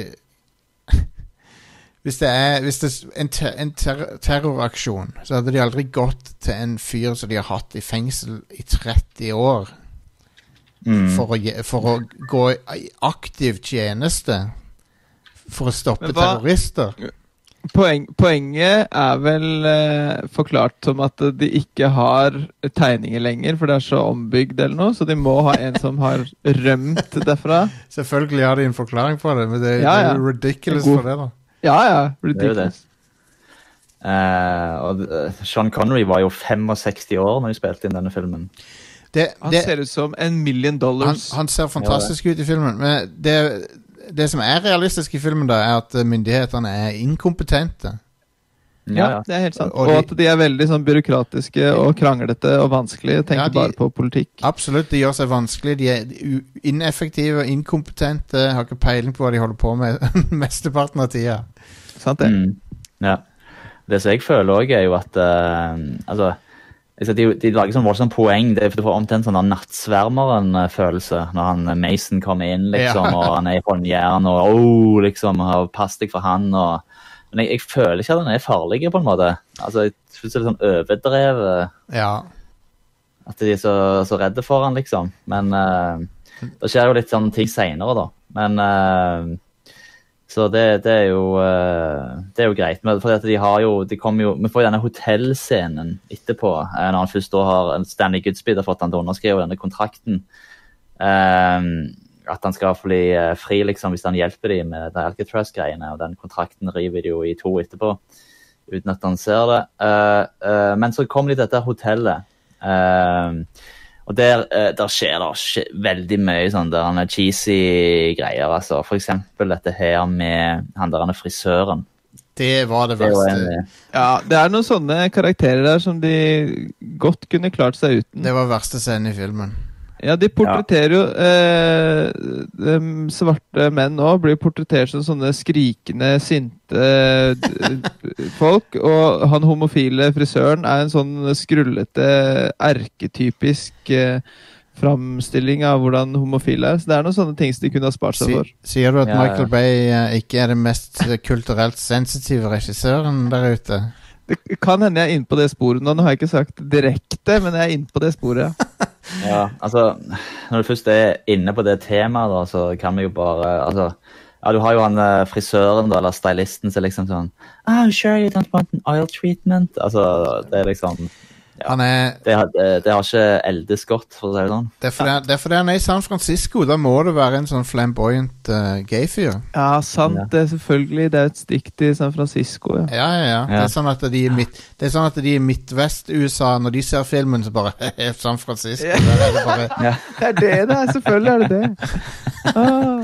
S3: Hvis det er hvis det, er en, ter en ter terroraksjon, så hadde de aldri gått til en fyr som de har hatt i fengsel i 30 år,
S1: Mm.
S3: for, å, for å gå i aktiv tjeneste for å stoppe terrorister.
S2: Poeng, poenget er vel eh, forklart som at de ikke har tegninger lenger, for det er så ombygd eller noe, så de må ha en som har rømt derfra.
S3: Selvfølgelig har de en forklaring på det, men det,
S2: Ja,
S3: det
S2: ja.
S3: er jo ridiculous for det, da.
S2: Ja, ja.
S1: Det er jo det.
S2: Ridiculous.
S1: Eh, og eh, Sean Connery var jo 65 år når de spilte inn denne filmen.
S3: Det,
S2: Han ser ut som en million
S3: han,
S2: dollars.
S3: han ser fantastisk ut i filmen, men det, det som er realistisk i filmen, da, er at eh, myndighetene er inkompetente.
S2: ja, det er helt sant.
S3: Og
S2: Og, at de er veldig sånn byråkratiske og kranglete og vanskelige. Tenker
S3: Ja, de-
S2: bare på politikk.
S3: Absolutt, de gjør seg vanskelig. De er ineffektive og inkompetente, har ikke peiling på hva de holder på med mesteparten av tida.
S2: Sant det?
S1: Mm. Ja. Det som jeg føler òg, er jo at uh, Altså, de, de lager sånn voldsomt poeng. Det, du får omtrent sånn Nattsvermeren-følelse når han eh, Mason kommer inn, liksom,
S3: Ja.
S1: og han er i håndjern og oh, liksom, og pass deg for han. Og, men jeg, jeg føler ikke at han er farlig, på en måte. Altså, Jeg synes det er sånn overdrevet.
S3: Ja.
S1: At de er så, så redde for han, liksom. Men uh, det skjer jo litt sånne ting seinere, da. Men eh, Så det, det er jo eh, Det er jo greit. Men at de har jo, de jo Vi får jo denne hotellscenen etterpå, eh, når han først da har Stanley Goodspeed har fått han til å underskrive denne kontrakten. Um, at han skal bli eh, fri liksom, hvis han hjelper dem med de Alcatraz-greiene. Og den kontrakten river de jo i to etterpå, uten at han ser det. Uh, uh, men så kommer de til dette hotellet. Eh, og der, eh, der skjer det skje- veldig mye sånn der han er cheesy greier. altså. For eksempel dette her med han der han er frisøren.
S3: Det var det
S1: Det var
S3: verste.
S1: en,
S2: Ja, det er noen sånne karakterer der som de godt kunne klart seg uten.
S3: Det var verste scenen i filmen.
S2: Ja, de portretterer jo eh, Svarte menn òg blir portrettert som sånne skrikende, sinte eh, folk. Og han homofile frisøren er en sånn skrullete, erketypisk eh, framstilling av hvordan homofile er. Så det er noen sånne ting som de kunne ha spart seg for.
S3: sier du at
S1: Ja, ja.
S3: Michael Bay eh, ikke er den mest kulturelt sensitive regissøren der ute?
S2: Det kan hende jeg er inne på det sporet nå. Nå har jeg ikke sagt direkte, men jeg er inne på det sporet. ja.
S1: altså, Når du først er inne på det temaet, da, så kan vi jo bare altså, ja, Du har jo han eh, frisøren da, eller stylisten som liksom sånn oh, sure you don't want an oil treatment. Altså, det er liksom Ja.
S3: Han er,
S1: Det har, det, det har ikke eldes godt, for å si det sånn.
S3: det, er fordi, han- det er fordi han er i San Francisco. Da må det være en sånn flamboyant uh, gay-fyr.
S2: Ja, sant
S1: Ja.
S2: det, selvfølgelig. Det er et stikk til San Francisco, ja.
S3: Ja, ja, ja. Det er sånn at de i midt, det er sånn at de i Midtvest-USA, når de ser filmen, så bare San Francisco. Der er det bare
S1: Ja.
S2: Det er det det er. Selvfølgelig er det det. Ah,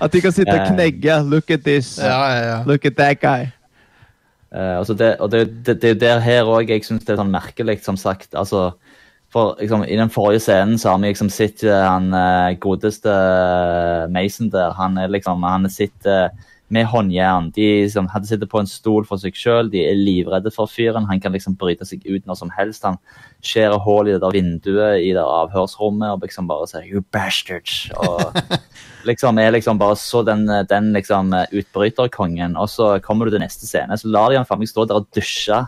S2: at de kan sitte og
S1: Ja.
S2: knegge. Look at this.
S3: Ja, ja, ja.
S2: Look at that guy.
S1: Eh, altså det, og det, er jo der her òg jeg syns det er sånn merkelig, som sagt. altså for liksom, I den forrige scenen så har vi liksom sett eh, han uh, godeste Mason der. Han er liksom, han sitter med håndjern. De liksom, hadde sittet på en stol for seg sjøl. De er livredde for fyren. Han kan liksom bryte seg ut når som helst. Han skjærer hull i det der vinduet i det avhørsrommet og liksom bare sier 'you bastards'. Og liksom er liksom bare så den, den liksom utbryterkongen. Og så kommer du til neste scene, så lar de han faen meg stå der og dusje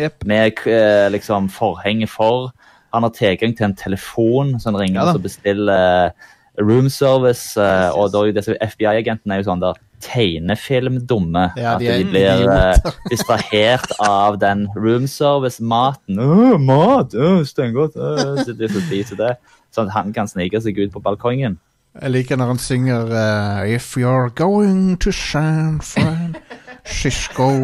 S2: yep.
S1: med eh, liksom forhenget for. Han har tilgang til en telefon, som ringer
S2: Ja
S1: og bestiller eh, room service. eh, og da er jo disse FBI-agentene er jo sånn der tegnefilmdumme.
S3: Ja,
S1: at
S3: de
S1: de blir
S3: uh,
S1: distrahert av den room service-maten. Uh, mat! Uh, Steingodt! Uh, Så de så det. Sånn at han kan snike seg ut på balkongen.
S3: Jeg liker når han synger uh, If you're going to San Francisco.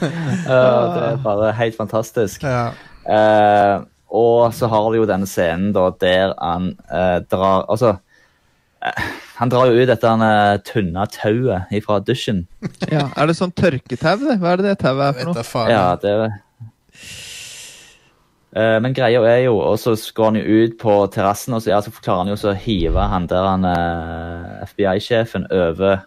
S1: Eh, det er bare helt fantastisk.
S3: Ja.
S1: Uh, og så har vi jo denne scenen da, der han eh, drar Altså Han drar jo ut dette han, tynne tauet fra dusjen.
S2: Ja, Er det sånn tørketau? Hva er det det tauet er for noe?
S1: Ja, det Eh, Men greia er jo Og så går han jo ut på terrassen, og så, ja, så klarer han jo så å hive han der han eh, FBI-sjefen over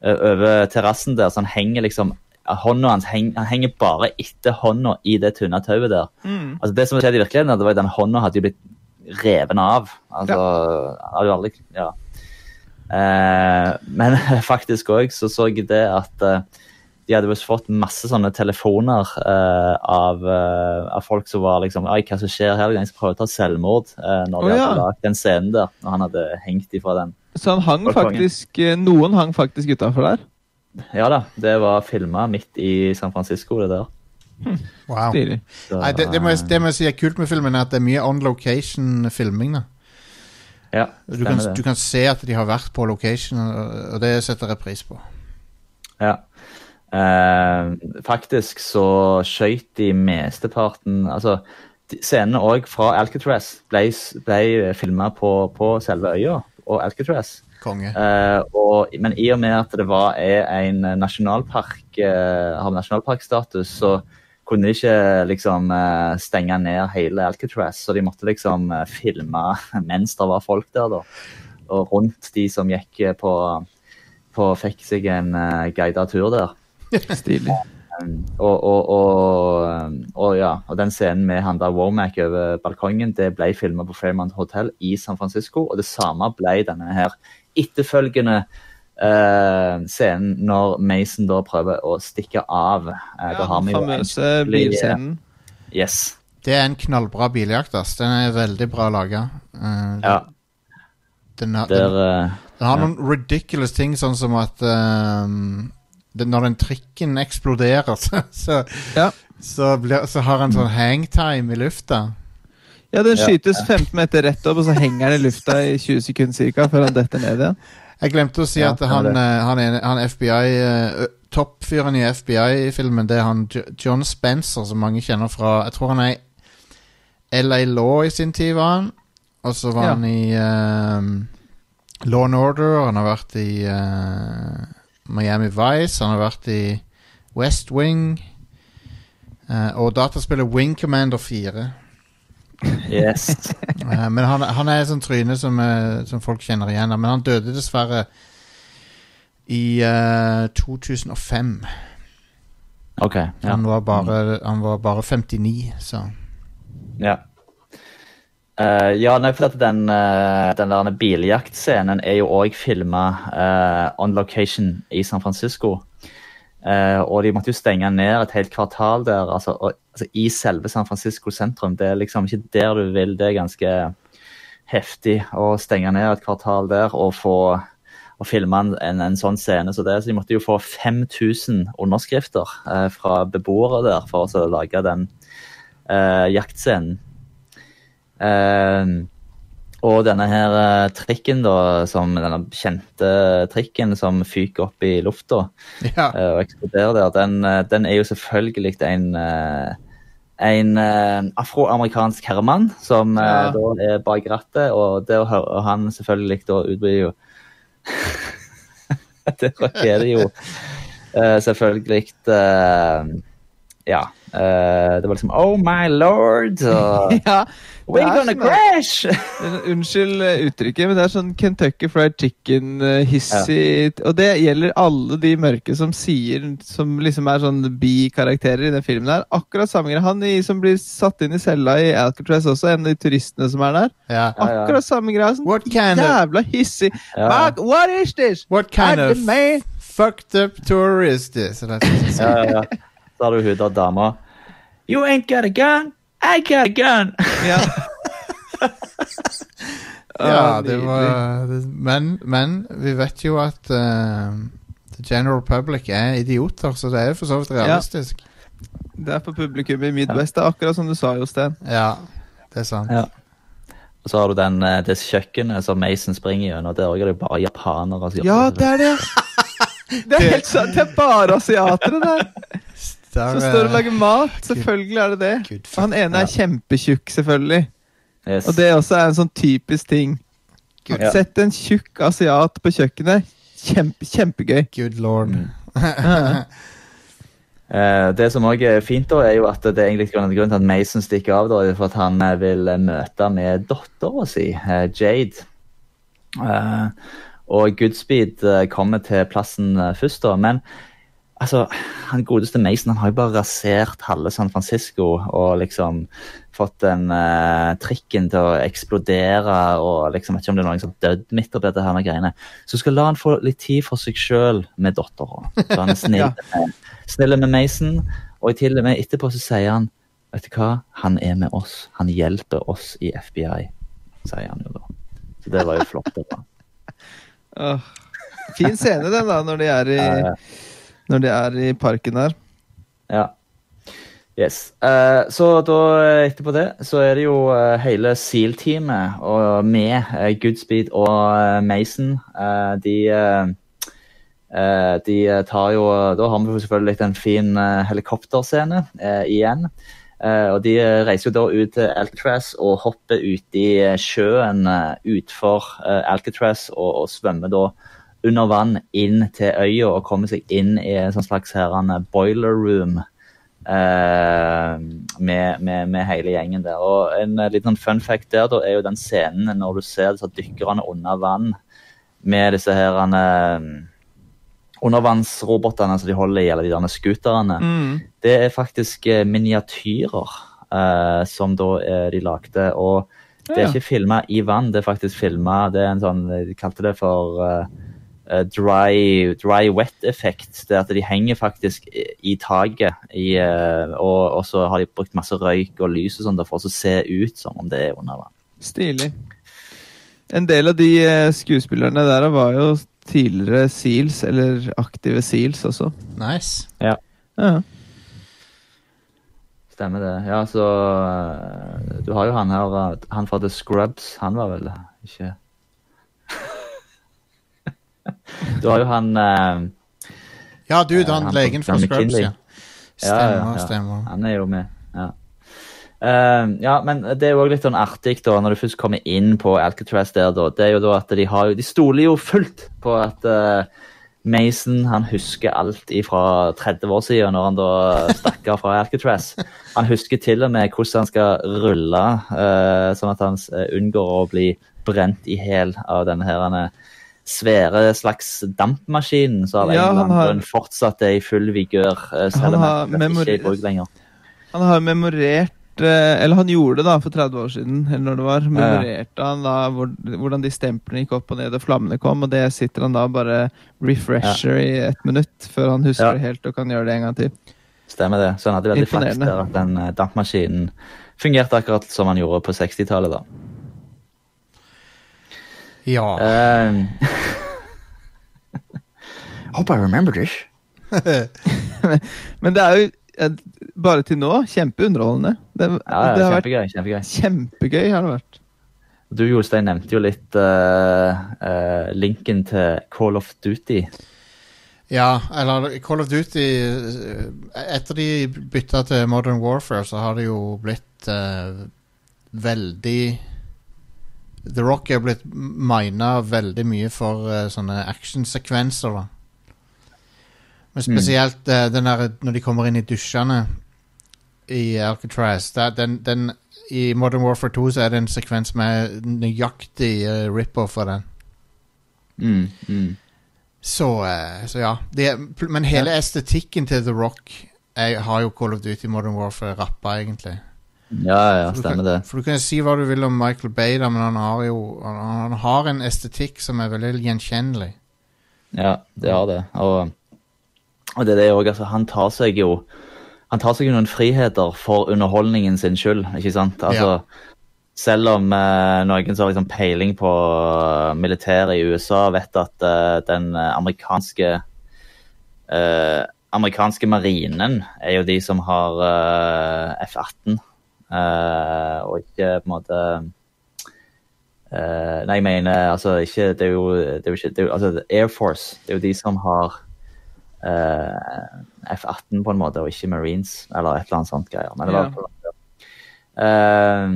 S1: eh, over terrassen der, så han henger liksom Hånda hans heng, han henger bare etter hånda i det tynne tauet der. Altså Det som skjedde i virkeligheten, det var at den hånda hadde jo blitt reven av. Altså, ja. hadde jo aldri Ja. Eh, men faktisk òg så så jeg det at eh, de hadde visst fått masse sånne telefoner uh, av, uh, av folk som var liksom Oi, hva som skjer her? Jeg skal prøve å ta selvmord. Uh, når de
S2: oh, ja.
S1: hadde lagd den scenen der. Når han hadde hengt ifra den.
S2: Så han hang faktisk Noen hang faktisk utafor der.
S1: Ja da, det var filma midt i San Francisco, det der.
S3: Wow.
S1: Så,
S3: Nei, det, det, må jeg, det må jeg si er kult med filmen, er at det er mye on location-filming. da
S1: ja,
S3: du kan,
S1: det.
S3: du kan se at de har vært på location, og det setter jeg pris på.
S1: Ja. Eh, faktisk så skøyt de mesteparten Altså, scenene òg fra Alcatraz ble, ble filma på, på selve øya og Alcatraz.
S3: Konge.
S1: Eh, og, men i og med at det var er en nasjonalpark, eh, har nasjonalparkstatus, så kunne de ikke liksom eh, stenge ned hele Alcatraz. Så de måtte liksom eh, filme mens det var folk der, da. Og rundt de som gikk eh, på, på Fikk seg en guidet tur der.
S2: Stilig.
S1: Um, og, og, og, um, og, ja, og den scenen med han der Womack over balkongen, det ble filma på Fairmont Hotel i San Francisco. Og det samme ble denne her etterfølgende uh, scenen når Mason da prøver å stikke av. Eh, da har
S2: Den famøse bilscenen.
S1: Yes.
S3: Det er en knallbra biljakt. ass Den er veldig bra laga.
S1: Ja,
S3: den, den,
S1: eh,
S3: den har noen ridiculous ting, sånn som at ehm, det, Når den trikken eksploderer, så, så,
S2: Ja.
S3: så, blir, så har han sånn hangtime i lufta.
S2: Ja, den
S1: Ja.
S2: skytes 15 meter rett opp, og så henger den i lufta i 20 sekunder ca. før han detter ned igjen.
S3: Jeg glemte å si
S1: Ja,
S3: at
S1: er
S3: han, eh, han, han FBI Toppfyren i FBI-filmen, det er han John Spencer, som mange kjenner fra Jeg tror han er i LA Law i sin tid, var han. Og så var
S2: Ja.
S3: han i um, Law and Order, han har vært i eh, Miami Vice, han har vært i West Wing. Uh, og dataspillet Wing Commander 4.
S1: yes.
S3: uh, men han, han er et sånt tryne som, uh, som folk kjenner igjen. Men han døde dessverre i eh, 2005.
S1: OK. Ja.
S3: Han, var bare, han var bare 59, så
S1: Ja. Eh, ja, nei, for at den, uh, den der biljaktscenen er jo òg filma on location i San Francisco. Eh, og de måtte jo stenge ned et helt kvartal der, altså, og, altså i selve San Francisco sentrum. Det er liksom ikke der du vil. Det er ganske heftig å stenge ned et kvartal der og få og filme en, en, sånn scene. Så, det, så de måtte jo få 5000 underskrifter eh, fra beboere der for å lage den eh, jaktscenen. Eh, og denne her eh, trikken, da, som denne kjente trikken som fyker opp i lufta
S3: Ja.
S1: eh, og eksploderer der, den, eh, den er jo selvfølgelig en en afroamerikansk herremann som
S2: Ja.
S1: da er bak rattet, og det å høre han selvfølgelig da utblir jo Det er det jo selvfølgelig Ja. det var liksom Oh my lord! Og,
S2: Ja,
S1: We're
S2: er
S1: gonna
S2: sånn-
S1: crash!
S2: sånn- Unnskyld eh, uttrykket, men det er sånn Kentucky Fried Chicken-hissig Og det gjelder alle de mørke som sier Som liksom er sånn bikarakterer i den filmen der. Akkurat samme greie. Han i, som blir satt inn i cella i Alcatraz også, en av de turistene som er der.
S3: ja.
S1: Ja, ja.
S2: Akkurat samme greia. Sånn
S3: What kind of
S2: jævla hissig.
S1: Ja.
S2: What, what is this?
S3: What kind of fucked up tour is this?
S1: Ja, ja, ja. Så har du hun der dama. You ain't got a gun, I got a gun!
S2: Ja.
S3: Ja, det var men, men vi vet jo at uh, the general public er idioter, så det er for så vidt realistisk.
S2: Det er for publikum i Midwest. Det er akkurat som du sa, Jostein.
S3: Ja, det er sant.
S1: Ja. Og så har du den, eh, det kjøkkenet som Mason springer gjennom. Der er det bare japanere.
S2: Ja, det er det! Det er helt sant. Det er bare asiatere Der, som står og
S3: eh,
S2: lager mat. Selvfølgelig er det det. Og han ene er kjempetjukk, selvfølgelig.
S1: Yes.
S2: Og det også er en sånn typisk ting.
S1: Good.
S2: Sett en tjukk asiat på kjøkkenet. Kjempe, kjempegøy.
S3: Good lord.
S1: Eh, det som også er fint, da, er jo at det er egentlig grunnen til at Mason stikker av, da, er for at han eh, vil møte med dattera si, Jade. Eh, Og Goodspeed kommer til plassen først, da. Men altså, han godeste Mason han har jo bare rasert halve San Francisco og liksom fått den uh, trikken til å eksplodere og liksom vet ikke om det er noen som har dødd midt oppi dette her med greiene. Så skal la han få litt tid for seg sjøl med dattera. Så han er snill,
S2: Ja.
S1: med, snill med Mason, og til og med etterpå så sier han Vet du hva, han er med oss. Han hjelper oss i FBI, sier han jo da. Så det var jo flott. Det var.
S2: Åh. Fin scene, den, da, når de er i. når de er i parken der.
S1: Ja. Yes. Uh, så da etterpå det, så er det jo uh, hele SEAL-teamet og med uh, Goodspeed og Mason. De de tar jo Da har vi selvfølgelig en fin helikopterscene igjen. Og De reiser jo da ut til Alcatraz og hopper ut i eh, sjøen eh, Alcatraz og, og svømmer da under vann inn til øya og komme seg inn i en sånn slags her, eh, boiler room eh, med, med, med hele gjengen der. Og En eh, liten fun fact der da er jo den scenen når du ser disse dykkerne under vann med disse her undervannsrobotene som de holder i, eller de der scooterne.
S2: Mm.
S1: Det er faktisk miniatyrer eh, som da de lagde. Og det er ikke filma i vann, det er faktisk filma Det er en sånn De kalte det for eh, dry, dry wet-effekt. Det at de henger faktisk i, taket, i, eh, og, og så har de brukt masse røyk og lys og sånn for å se ut som om det er under vann.
S2: Stilig. En del av de eh, skuespillerne der var jo tidligere Seals, eller aktive Seals også.
S3: Nice.
S2: Ja.
S1: Stemmer det. Ja, så eh, Du har jo han her eh, Han fra The Scrubs. Han var vel ikke Du har jo han uh,
S3: Ja, dude,
S1: Eh,
S3: han
S1: han
S3: legen
S1: fra
S3: Scrubs, ja.
S1: Stemmer, ja, ja.
S3: stemmer.
S1: Han er jo med. Ja. Uh, ja, men det er jo også litt sånn artig da, når du først kommer inn på Alcatraz der, da. Det er jo da at de har jo De stoler jo fullt på at uh, Mason han husker alt fra 30 år siden, når han da stakk av fra Alcatraz. Han husker til og med hvordan han skal rulle, uh, sånn at han unngår å bli brent i hæl av denne her er svære slags dampmaskinen som av en
S2: Ja,
S1: annen
S2: har-
S1: fortsatt er i full vigør, eh, selv om
S2: har
S1: memorer... ikke er i bruk lenger.
S2: Han har memorert eh, Eller han gjorde det da for 30 år siden, eller når det var. Memorerte han da hvor, hvordan de stemplene gikk opp og ned og flammene kom, og det sitter han da bare refresher i ett minutt før han husker
S1: Ja.
S2: det helt og kan gjøre det en gang til.
S1: Stemmer det. Så han hadde veldig flaks der at den eh, dampmaskinen fungerte akkurat som han gjorde på 60-tallet. da.
S3: Ja.
S1: Eh, Hope I remember this.
S2: Men det er jo bare til nå kjempeunderholdende. Det,
S1: Ja, ja,
S2: det har vært
S1: kjempegøy. kjempegøy.
S2: kjempegøy. har det vært.
S1: Du Jostein nevnte jo litt uh, uh, linken til Call of Duty.
S3: Ja, eller Call of Duty eh, Etter de bytta til Modern Warfare, så har det jo blitt uh, veldig The Rock er blitt mina veldig mye for uh, sånne actionsekvenser, da. Men spesielt eh, den der når de kommer inn i dusjene i Alcatraz. Der, den, den, I Modern Warfare 2 så er det en sekvens med nøyaktig uh, rip-off av den.
S1: Mm, mm.
S3: Så, uh, så ja. Det, men hele estetikken til The Rock er, har jo Call of Duty Modern Warfare rappa, egentlig.
S1: Ja, ja, stemmer det.
S3: For du kan si hva du vil om Michael Bay, da, men han har jo han, han har en estetikk som er veldig gjenkjennelig.
S1: Ja, det har det. Og, og det er det òg, altså. Han tar seg jo Han tar seg jo noen friheter for underholdningen sin skyld, ikke sant? Altså, Selv om eh, noen som har liksom peiling på eh, militæret i USA, vet at eh, den amerikanske eh, amerikanske marinen er jo de som har eh, F-18, eh, og ikke på en måte Eh, nei, jeg mener altså ikke Det er jo, det er jo ikke det er Altså Air Force, det er jo de som har eh, F-18 på en måte, og ikke Marines, eller et eller annet sånt greier. Men det var
S2: Ja.
S1: på Eh,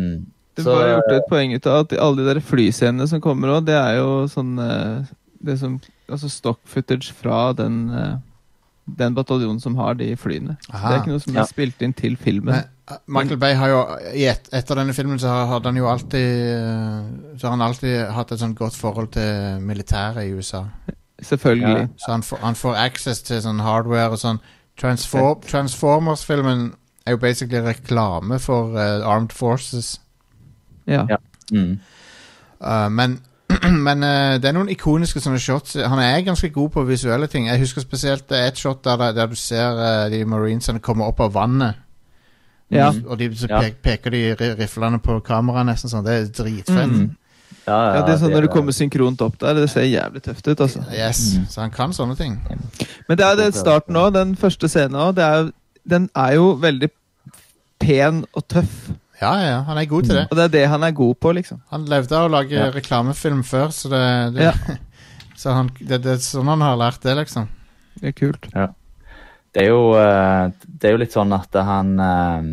S2: Det
S1: så-
S2: var gjort et poeng ut av at alle de der flyscenene som kommer òg, det er jo sånn eh, Det som Altså stock footage fra den eh, den bataljonen som har de flyene. Så
S3: Aha.
S2: det er ikke noe som
S1: Ja.
S2: er spilt inn til filmen.
S3: Men, uh, Michael Bay har jo et, Etter denne filmen så har- hadde han jo alltid uh, Så har han alltid hatt et sånn godt forhold til militæret i USA.
S2: Selvfølgelig.
S3: Så han får, han får access til sånn hardware og sånn. Transform, Transformers-filmen er jo basically reklame for uh, Armed Forces.
S2: Ja.
S1: Ja. Mm.
S3: Uh, men men uh, det er noen ikoniske sånne shots. Han er ganske god på visuelle ting. Jeg husker spesielt det er et shot der, der du ser uh, de marinesene komme opp av vannet.
S2: Ja.
S3: Og de, så pe peker de ri- riflene på kameraet nesten sånn. Det er dritfett.
S2: Mm.
S1: Ja, ja,
S2: Ja, det er sånn
S1: det
S2: Når du kommer synkront opp der, det ser jævlig tøft ut. altså.
S3: Yes,
S1: Mm.
S3: Så han kan sånne ting.
S2: Men det er det starten òg, den første scenen òg. Den er jo veldig pen og tøff.
S3: Ja, ja, han er god til det.
S2: Og det er det han er god på, liksom.
S3: Han levde av å lage
S1: Ja.
S3: reklamefilm før, så det, det
S2: Ja.
S3: Så han, det, det er sånn han har lært det, liksom.
S2: Det er kult.
S1: Det er jo, eh, det er jo litt sånn at han eh,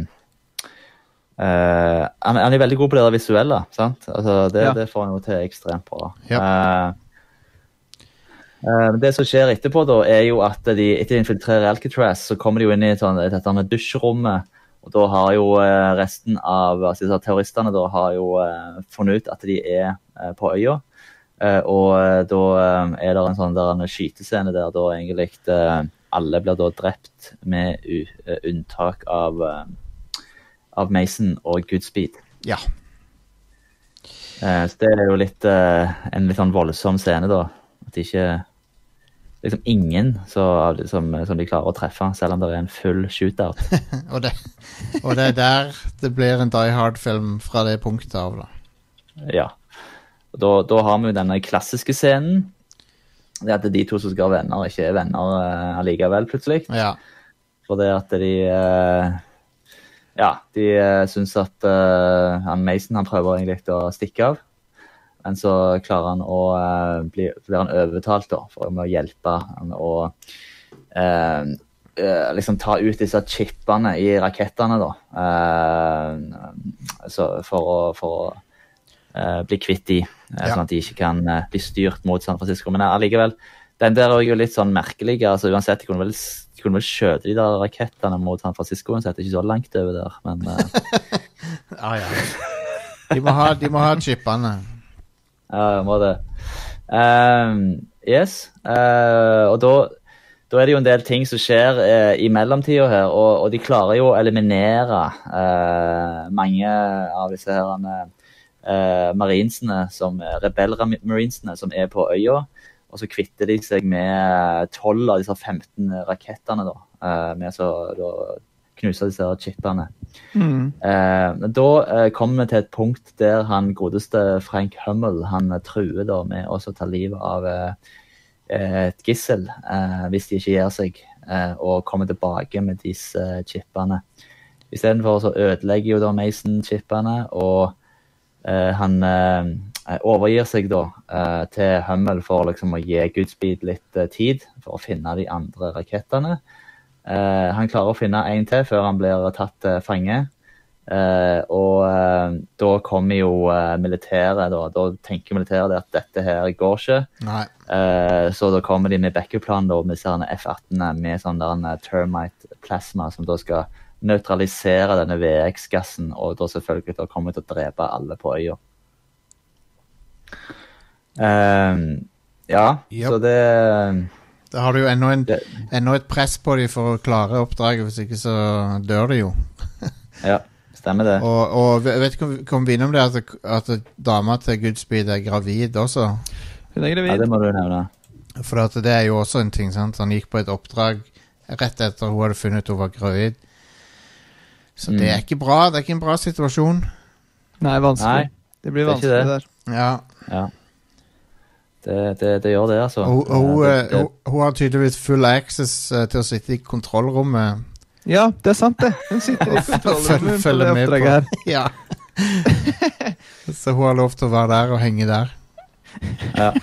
S1: eh, han, han er veldig god på det der visuelle. sant? Altså, det,
S2: Ja.
S1: det får han jo til ekstremt bra.
S3: Ja.
S1: Eh, eh, det som skjer etterpå, da, er jo at de, etter de infiltrerer Alcatraz, så kommer de jo inn i et sånn, dette her dusjrommet. Og da har jo eh, resten av altså, terroristene da, har jo eh, funnet ut at de er eh, på øya. Eh, og da er det en sånn der en skytescene der da egentlig alle blir da drept med unntak av, av Mason og Goodspeed.
S3: Ja.
S1: Eh, så det er jo litt en litt sånn voldsom scene, da. At de ikke Liksom ingen så, som, som de klarer å treffe, selv om det er en full shootout.
S3: Og det, og det er der det blir en Die Hard-film fra det punktet av, da.
S1: Ja. Da, da har vi jo denne klassiske scenen. Det at de to som skal være venner, ikke er venner uh, allikevel, plutselig.
S3: Ja.
S1: For det at de uh, Ja, de uh, syns at uh, han Mason han prøver egentlig å stikke av. Men så klarer han å eh, bli, blir han overtalt da, for å hjelpe han å eh, eh, liksom ta ut disse chipene i rakettene, da. Eh, så for å, for å eh, bli kvitt de, eh,
S3: Ja.
S1: sånn at de ikke kan bli styrt mot San Francisco. Men allikevel, den der er jo litt sånn merkelig. altså Uansett, de kunne vel, de kunne vel skjøte de der rakettene mot San Francisco uansett. Ikke så langt over der, men
S3: Ah, ja. De må ha, de må ha chipene.
S1: Det. Ehm, yes. Uh, og da, er det jo en del ting som skjer uh, i mellomtida her, og, og de klarer jo å eliminere eh, mange av disse her uh, marinesene, som rebell-marinesene som er på øya. Og så kvitter de seg med 12 av disse 15 rakettene, da. med da knuse disse chipene.
S2: Mm.
S1: Eh, da eh, kommer vi til et punkt der han godeste Frank Hummel han eh, truer da med å ta livet av eh, et gissel eh, hvis de ikke gir seg, eh, og kommer tilbake med disse eh, chipene. Istedenfor så ødelegger jo da Mason chipene, og eh, han eh, overgir seg da eh, til Hummel for liksom å gi Goodspeed litt eh, tid for å finne de andre rakettene. Eh, han klarer å finne en til før han blir tatt til fange. Uh, og uh, da kommer jo eh, militæret, da, da tenker militæret at dette her går ikke. Eh, så da kommer de med backup-plan med F-18-ene med sånn der en termite plasma som da skal nøytralisere denne VX-gassen, og da selvfølgelig da kommer til å drepe alle på øya. Eh, ja,
S3: Yep.
S1: så det
S3: Da har du jo enda, en,
S1: Det-
S3: enda et press på dem for å klare oppdraget, hvis ikke så dør de jo.
S1: Ja, stemmer det.
S3: Og, og jeg vet ikke om vi kom innom det at, at dama til Goodspeed er gravid også.
S2: Hun er gravid.
S1: Ja, det må du nevne.
S3: For at det er jo også en ting, sant. Han gikk på et oppdrag rett etter hun hadde funnet ut hun var gravid. Så det
S1: Mm.
S3: er ikke bra. Det er ikke en bra situasjon.
S2: Nei, vanskelig.
S1: Nei,
S2: det blir
S1: det
S2: vanskelig
S1: det.
S2: der.
S3: Ja.
S1: Ja. Det, det, det gjør det, altså.
S3: Og, og hun,
S1: Eh,
S3: eh,
S1: det, det,
S3: hun, hun har tydeligvis full access eh, til å sitte i kontrollrommet.
S2: Ja, det er sant, det. Hun sitter i kontrollrommet på
S3: Følger
S2: det
S3: med på.
S2: oppdraget her.
S3: Ja. Så hun har lov til å være der og henge der.
S1: Ja.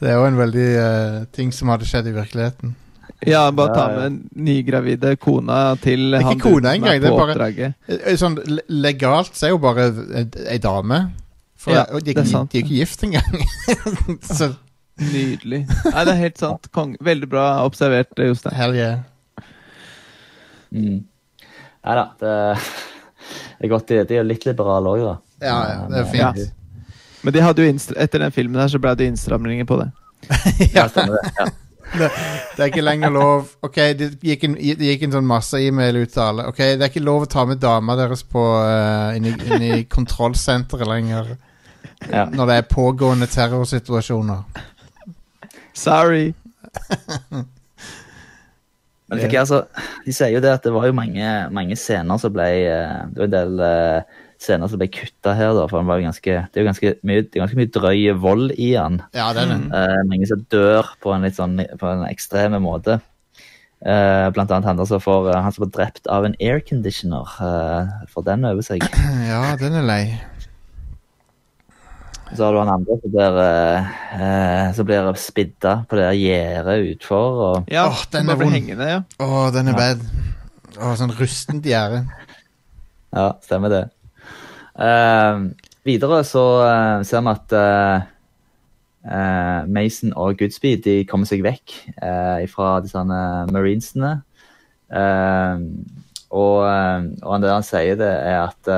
S3: det er jo en veldig uh, ting som hadde skjedd i virkeligheten.
S2: Ja, bare ta med nygravide kona til
S3: ikke
S2: han
S3: kona engang,
S2: på
S3: det er bare- Sånn, legalt så er jo bare ei dame. For
S2: Ja,
S3: de, er
S2: er sant.
S3: de er ikke gift engang. så
S2: Nydelig. Nei, det er helt sant. Kong. Veldig bra observert, eh, Jostein.
S3: Hell yeah.
S1: Mm. Nei da, det, det er godt. De, de er litt liberale òg, da.
S3: Ja, ja, det er
S2: Ja.
S3: fint.
S2: Men de hadde jo etter den filmen her så ble det innstramninger på det.
S1: Ja, stemmer det. Ja.
S3: Det, det er ikke lenger lov Ok, det gikk en, det gikk en sånn masse e-mail ut til alle. Ok, Det er ikke lov å ta med dama deres på uh, inn, i, inn i kontrollsenteret lenger
S1: Ja.
S3: når det er pågående terrorsituasjoner.
S2: Sorry!
S1: Men fikk jeg, altså, de sier jo det at det var jo mange, mange scener som ble eh, Det var en del eh, scener som ble kutta her, da. For var ganske, det er jo ganske mye, det ganske mye drøy vold i den.
S3: Ja, det er det.
S1: Uh, mange som dør på en litt sånn på en ekstreme måte. Uh, blant annet han, som for, uh, han som ble drept av en airconditioner. Uh, for den over seg.
S3: Ja, den er lei.
S1: Så har du han andre som blir, eh, eh, blir spidda på det gjerdet utfor. Og,
S2: Ja,
S3: Åh, den er vond.
S2: hengende, ja.
S3: oh, den er bad. Oh, sånn rustent gjerde.
S1: ja, stemmer det. Uh, videre så uh, ser vi at uh, eh, Mason og Goodspeed de kommer seg vekk uh, fra disse marinesene. Og, og det han sier, det er at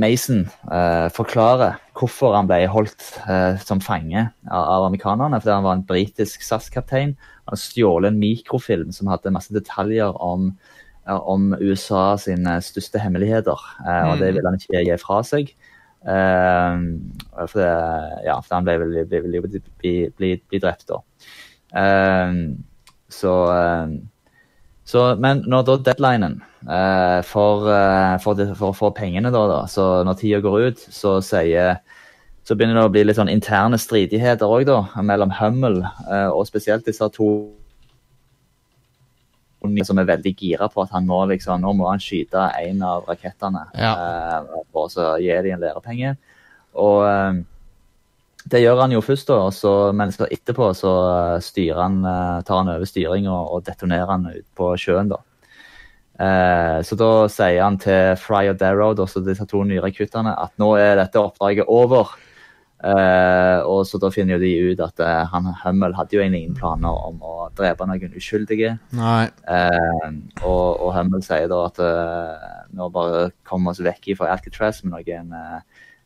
S1: Mason eh, forklarer hvorfor han ble holdt eh, som fange av, av amerikanerne. Fordi han var en britisk SAS-kaptein. Han stjålet en mikrofilm som hadde masse detaljer om, om USA sine største hemmeligheter. eh, og det ville han ikke gi fra seg. Eh, for, det, ja, for han ble vel bli, bli, bli drept da. Eh, så eh, så, men når da deadlinen eh, for, eh, for, det- for, for pengene, da, da, så når tida går ut, så sier så begynner det å bli litt sånn interne stridigheter òg, da, mellom Hummel eh, og spesielt disse to som er veldig gira på at han må liksom, nå må han skyte en av rakettene
S3: Ja.
S1: eh, å så gi dem en lærepenge. Og eh, det gjør han jo først, da, og så, men etterpå så eh, han, eh, tar han over styringa og, og detonerer han ut på sjøen. da. Eh, så da sier han til Fry og Darrow, da, så disse to nye rekruttene, at nå er dette oppdraget over. Eh, og så da finner jo de ut at eh, han Hummel hadde jo egentlig ingen planer om å drepe noen uskyldige. Eh, og, og Hummel sier da at eh, nå bare kommer oss vekk fra Alcatraz med noen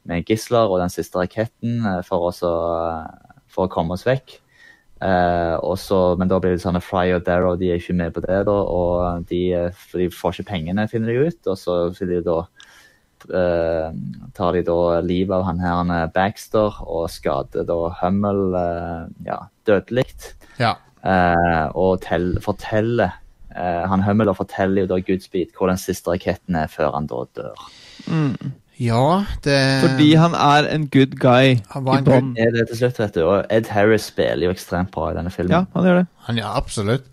S1: med gisler og den siste raketten eh, for, oss å, for å komme oss vekk. Eh, også, men da blir det sånn at Fry og Darrow de er ikke med på det, da, og de, eh, for de får ikke pengene, finner de ut. Og så de da eh, tar de da livet av han her er Baxter og skader da Hummel eh, ja, dødelig.
S3: Ja.
S1: Eh, og tell, forteller eh, Han Hummel forteller jo da Goodspeed hvor den siste raketten er, før han da dør.
S3: Ja, det
S2: Fordi han er en good guy
S3: Han var en
S2: good...
S1: Er det til slutt, vet du. Og Ed Harris spiller jo ekstremt bra i denne filmen.
S2: Ja, han gjør det.
S3: Han, ja, absolutt.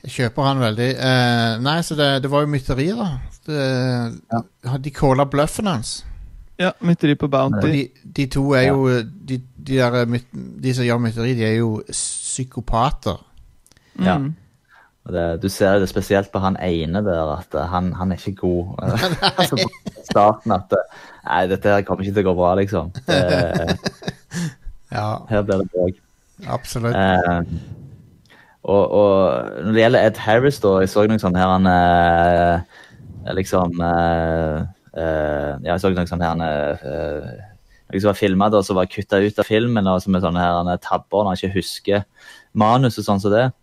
S3: Jeg kjøper han veldig. Eh, nei, så det, det var jo mytteri, da. Det, De calla bløffen hans.
S2: Ja, Mytteri på Bounty.
S3: de, de to er jo de, de, der, de som gjør mytteri, de er jo psykopater.
S1: Ja.
S2: Mm.
S1: Og Det, du ser det spesielt på han ene der, at eh, han, han er ikke god. altså på starten at eh, Nei, dette her kommer ikke til å gå bra, liksom. Det,
S3: Ja,
S1: her blir det bråk.
S3: absolutt.
S1: Eh, og, og når det gjelder Ed Harris, da, jeg så noe sånn her han eh, liksom eh, eh, Ja, jeg så noe sånn her han eh, Noe som var filma som var kutta ut av filmen, og som er sånne her han, tabber når han ikke husker manus og sånn som det. Så sier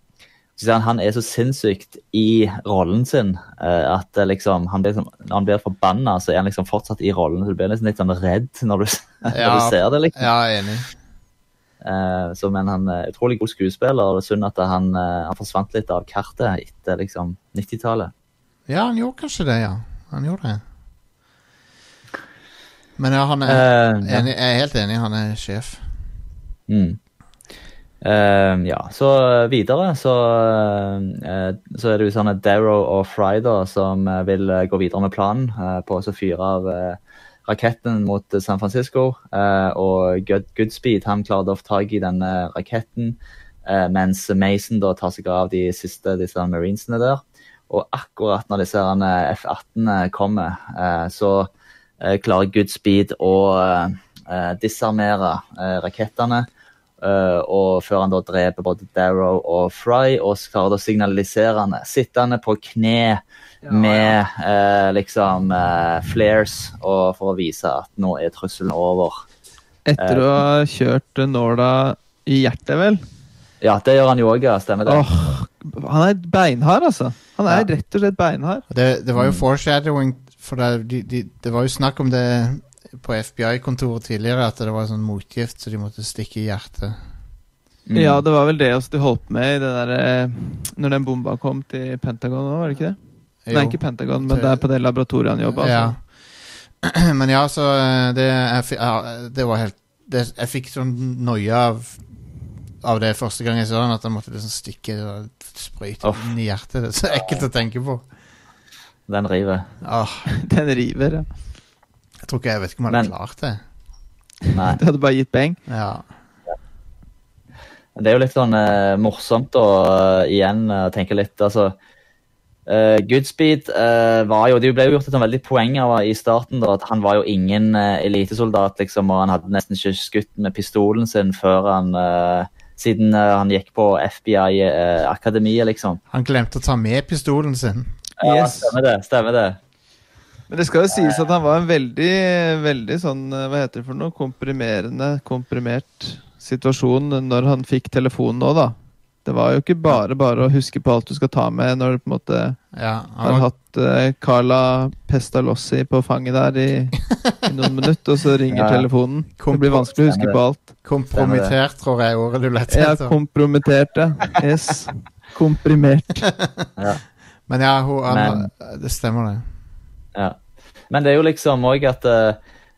S1: han han er så sinnssykt i rollen sin eh, at liksom, han blir, liksom- når han blir forbanna, så er han liksom fortsatt i rollen. Så du blir liksom litt sånn redd når du, når du ser det. liksom.
S3: Ja, enig.
S1: Eh, så, men han er utrolig god skuespiller, og det er synd at han, eh, han forsvant litt av kartet etter liksom 90-tallet.
S3: Ja, han gjorde kanskje det, ja. Han gjorde det. Men ja, han er
S1: uh, ja.
S3: enig, jeg er helt enig. Han er sjef.
S1: Mm. Eh, ja, så videre så, uh, så er det jo sånn at Darrow og Fry da, som eh, vil eh, gå videre med planen på å fyre av raketten mot San Francisco. og Good, Goodspeed han klarte å få tak i denne raketten, mens Mason da tar seg av de siste disse marinesene der. Og akkurat når disse her, eh, F-18 kommer, så klarer Goodspeed å, disarmere rakettene. Eh, og før han da dreper både Darrow og Fry, og klarer da å signalisere han sittende på kne med eh, liksom uh, flares, og for å vise at nå er trusselen over.
S2: Etter å ha kjørt nåla i hjertet, vel.
S1: Ja, det gjør han jo òg. Stemmer det.
S2: Åh, han er beinhard, altså. Han er
S1: Ja.
S2: rett og slett beinhard.
S3: Det, det var jo foreshadowing, for det, de, de, det var jo snakk om det på FBI-kontoret tidligere, at det var sånn motgift så de måtte stikke i hjertet.
S1: Mm.
S2: Ja, det var vel det også de holdt med i det der eh, Når den bomba kom til Pentagon òg, var det ikke det? Nei,
S3: Jo.
S2: ikke Pentagon, men
S3: Til-
S2: det er på det laboratoriet han jobba.
S3: Ja.
S2: Altså.
S3: Men ja, så eh, det, jeg, det var helt det, Jeg fikk sånn noia av, av det første gang jeg så den, at jeg måtte liksom stikke og sprøyte
S1: oh.
S3: inn i hjertet. Det er så ekkelt å tenke på.
S1: Den river.
S3: Åh,
S2: Den river, ja.
S3: Jeg tror ikke jeg vet ikke om jeg hadde
S1: Men-
S3: klart det.
S1: Nei.
S2: Det hadde bare gitt beng.
S3: Ja.
S1: Det er jo litt sånn eh, morsomt å eh, igjen eh, tenke litt altså eh, Goodspeed eh, var jo Det ble jo gjort et sånn veldig poeng av i starten da, at han var jo ingen eh, elitesoldat, liksom, og han hadde nesten ikke skutt med pistolen sin før han eh, Siden eh, han gikk på FBI-akademiet, liksom.
S3: Han glemte å ta med pistolen sin.
S1: Ja,
S2: Yes.
S1: stemmer det. Stemmer det.
S2: Men det skal jo sies at han var en veldig, veldig sånn eh, Hva heter det for noe? Komprimerende, komprimert situasjon når han fikk telefonen nå, da. Det var jo ikke bare bare å huske på alt du skal ta med når du på en måte
S3: Ja,
S2: har
S3: var,
S2: hatt uh, Carla Pestalossi på fanget der i, i noen minutter, og så ringer
S1: Ja.
S2: telefonen. Det blir vanskelig å huske på alt.
S3: kompromittert, tror jeg ordet du lette
S2: Ja, kompromittert, ja. Yes. Komprimert.
S3: Men ja, hun, han,
S1: Men-
S3: det stemmer, det.
S1: Ja. Men det er jo liksom òg at uh,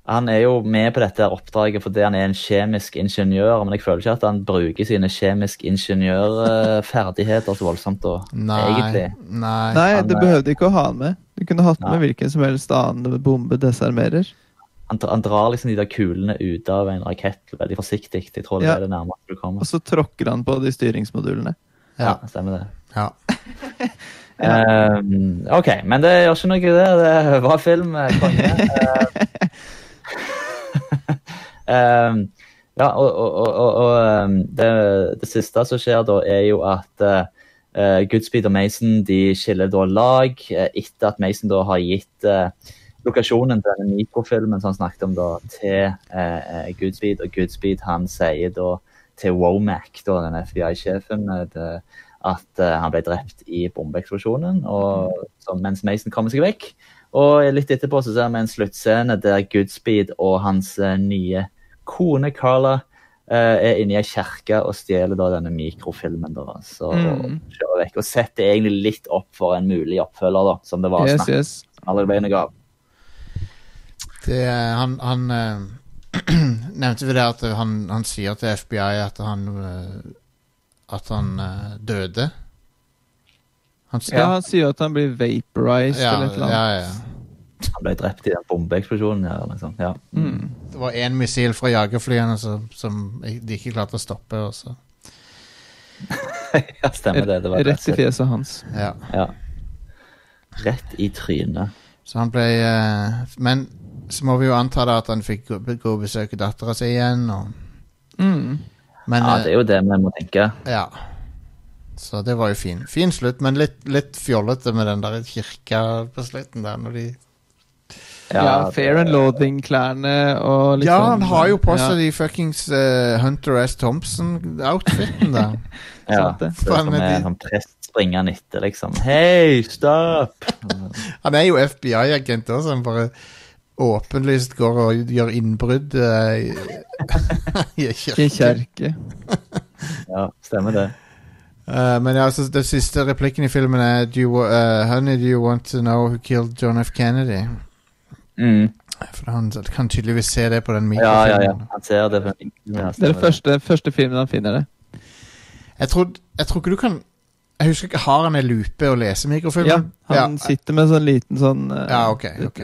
S1: han er jo med på dette oppdraget fordi han er en kjemisk ingeniør, men jeg føler ikke at han bruker sine kjemisk ingeniørferdigheter så voldsomt da,
S3: Nei.
S1: egentlig.
S3: Nei.
S2: Nei,
S1: Han,
S2: du
S1: eh,
S2: behøvde ikke å ha han med. Du kunne hatt
S1: Nei.
S2: med hvilken som helst annen bombe desarmerer.
S1: Han, han drar liksom de der kulene ut av en rakett veldig forsiktig. Jeg tror det
S2: Ja.
S1: er det nærmeste du kommer.
S2: Og så tråkker han på de styringsmodulene.
S1: Ja,
S3: Ja.
S1: stemmer det.
S3: Ja.
S1: Ehm, ok, men det gjør ikke noe det. Det var film. eh, Konge. Ehm, ja, og, og, og, og, det, det siste som skjer da, er jo at uh, Goodspeed og Mason de skiller da lag eh, etter at Mason da har gitt eh, lokasjonen til den mikrofilmen som han snakket om da, til eh, Goodspeed. Og Goodspeed han sier da til Womack, da, den FBI-sjefen, eh, at eh, han ble drept i bombeeksplosjonen, mens Mason kommer seg vekk. Og litt etterpå så ser vi en sluttscene der Goodspeed og hans eh, nye kone Carla eh, er inne i ei kirke og stjeler da denne mikrofilmen. så
S2: Mm.
S1: kjører vekk, Og setter egentlig litt opp for en mulig oppfølger, da, som det var
S2: Yes,
S1: snakk
S2: yes.
S1: Aldri ble noe av.
S3: Det, han han eh, nevnte vi det at han, han sier til FBI at han eh, At han uh, døde. Han,
S2: Ja, han sier at han blir vaporized
S3: ja,
S2: eller noe.
S3: ja, ja.
S1: Han ble drept i den bombeeksplosjonen. Ja, liksom. ja.
S2: Mm.
S3: Det var én missil fra jagerflyene som, som de ikke klarte å stoppe. Også.
S1: ja, stemmer det. det var
S2: Rett i fjeset hans.
S3: Ja.
S1: Ja. Rett i trynet.
S3: Så han ble uh, Men så må vi jo anta da at han fikk gå, gå og besøke dattera si igjen. Og,
S2: Mm.
S1: Ja, det er jo det vi må tenke.
S3: ja. Så det var jo fin. Fin slutt, men litt, litt fjollete med den der kirka på slutten der. Når de
S2: Ja,
S1: ja
S2: Fair and Loathing-klærne og litt
S3: Ja,
S2: sånn,
S3: han har jo på seg
S2: ja.
S3: de fuckings uh, Hunter S. Thompson-outfiten der.
S1: Ja,
S2: Sånn
S1: det
S2: det.
S1: er som
S3: men
S1: en
S3: de-
S1: sånn prest springende etter, liksom. Hei, stopp!
S3: Han er jo FBI-agent også, han bare åpenlyst går og gjør innbrudd eh, i, i kirke.
S2: I
S3: kirke.
S1: Ja, stemmer det.
S3: Uh, men ja, altså, den siste replikken i filmen er do you, eh, Honey, do you want to know who killed John F. Kennedy?
S1: Mm.
S3: For han kan tydeligvis se det på den
S1: Ja, ja, ja. Han ser det. på- Ja,
S2: Det er den første, første filmen han finner det.
S3: Jeg, tror, jeg tror ikke du kan Jeg husker ikke, Har han en lupe å lese
S2: Ja,
S3: han
S2: han sitter med sånn liten sånn eh,
S3: Ja, ok, ok.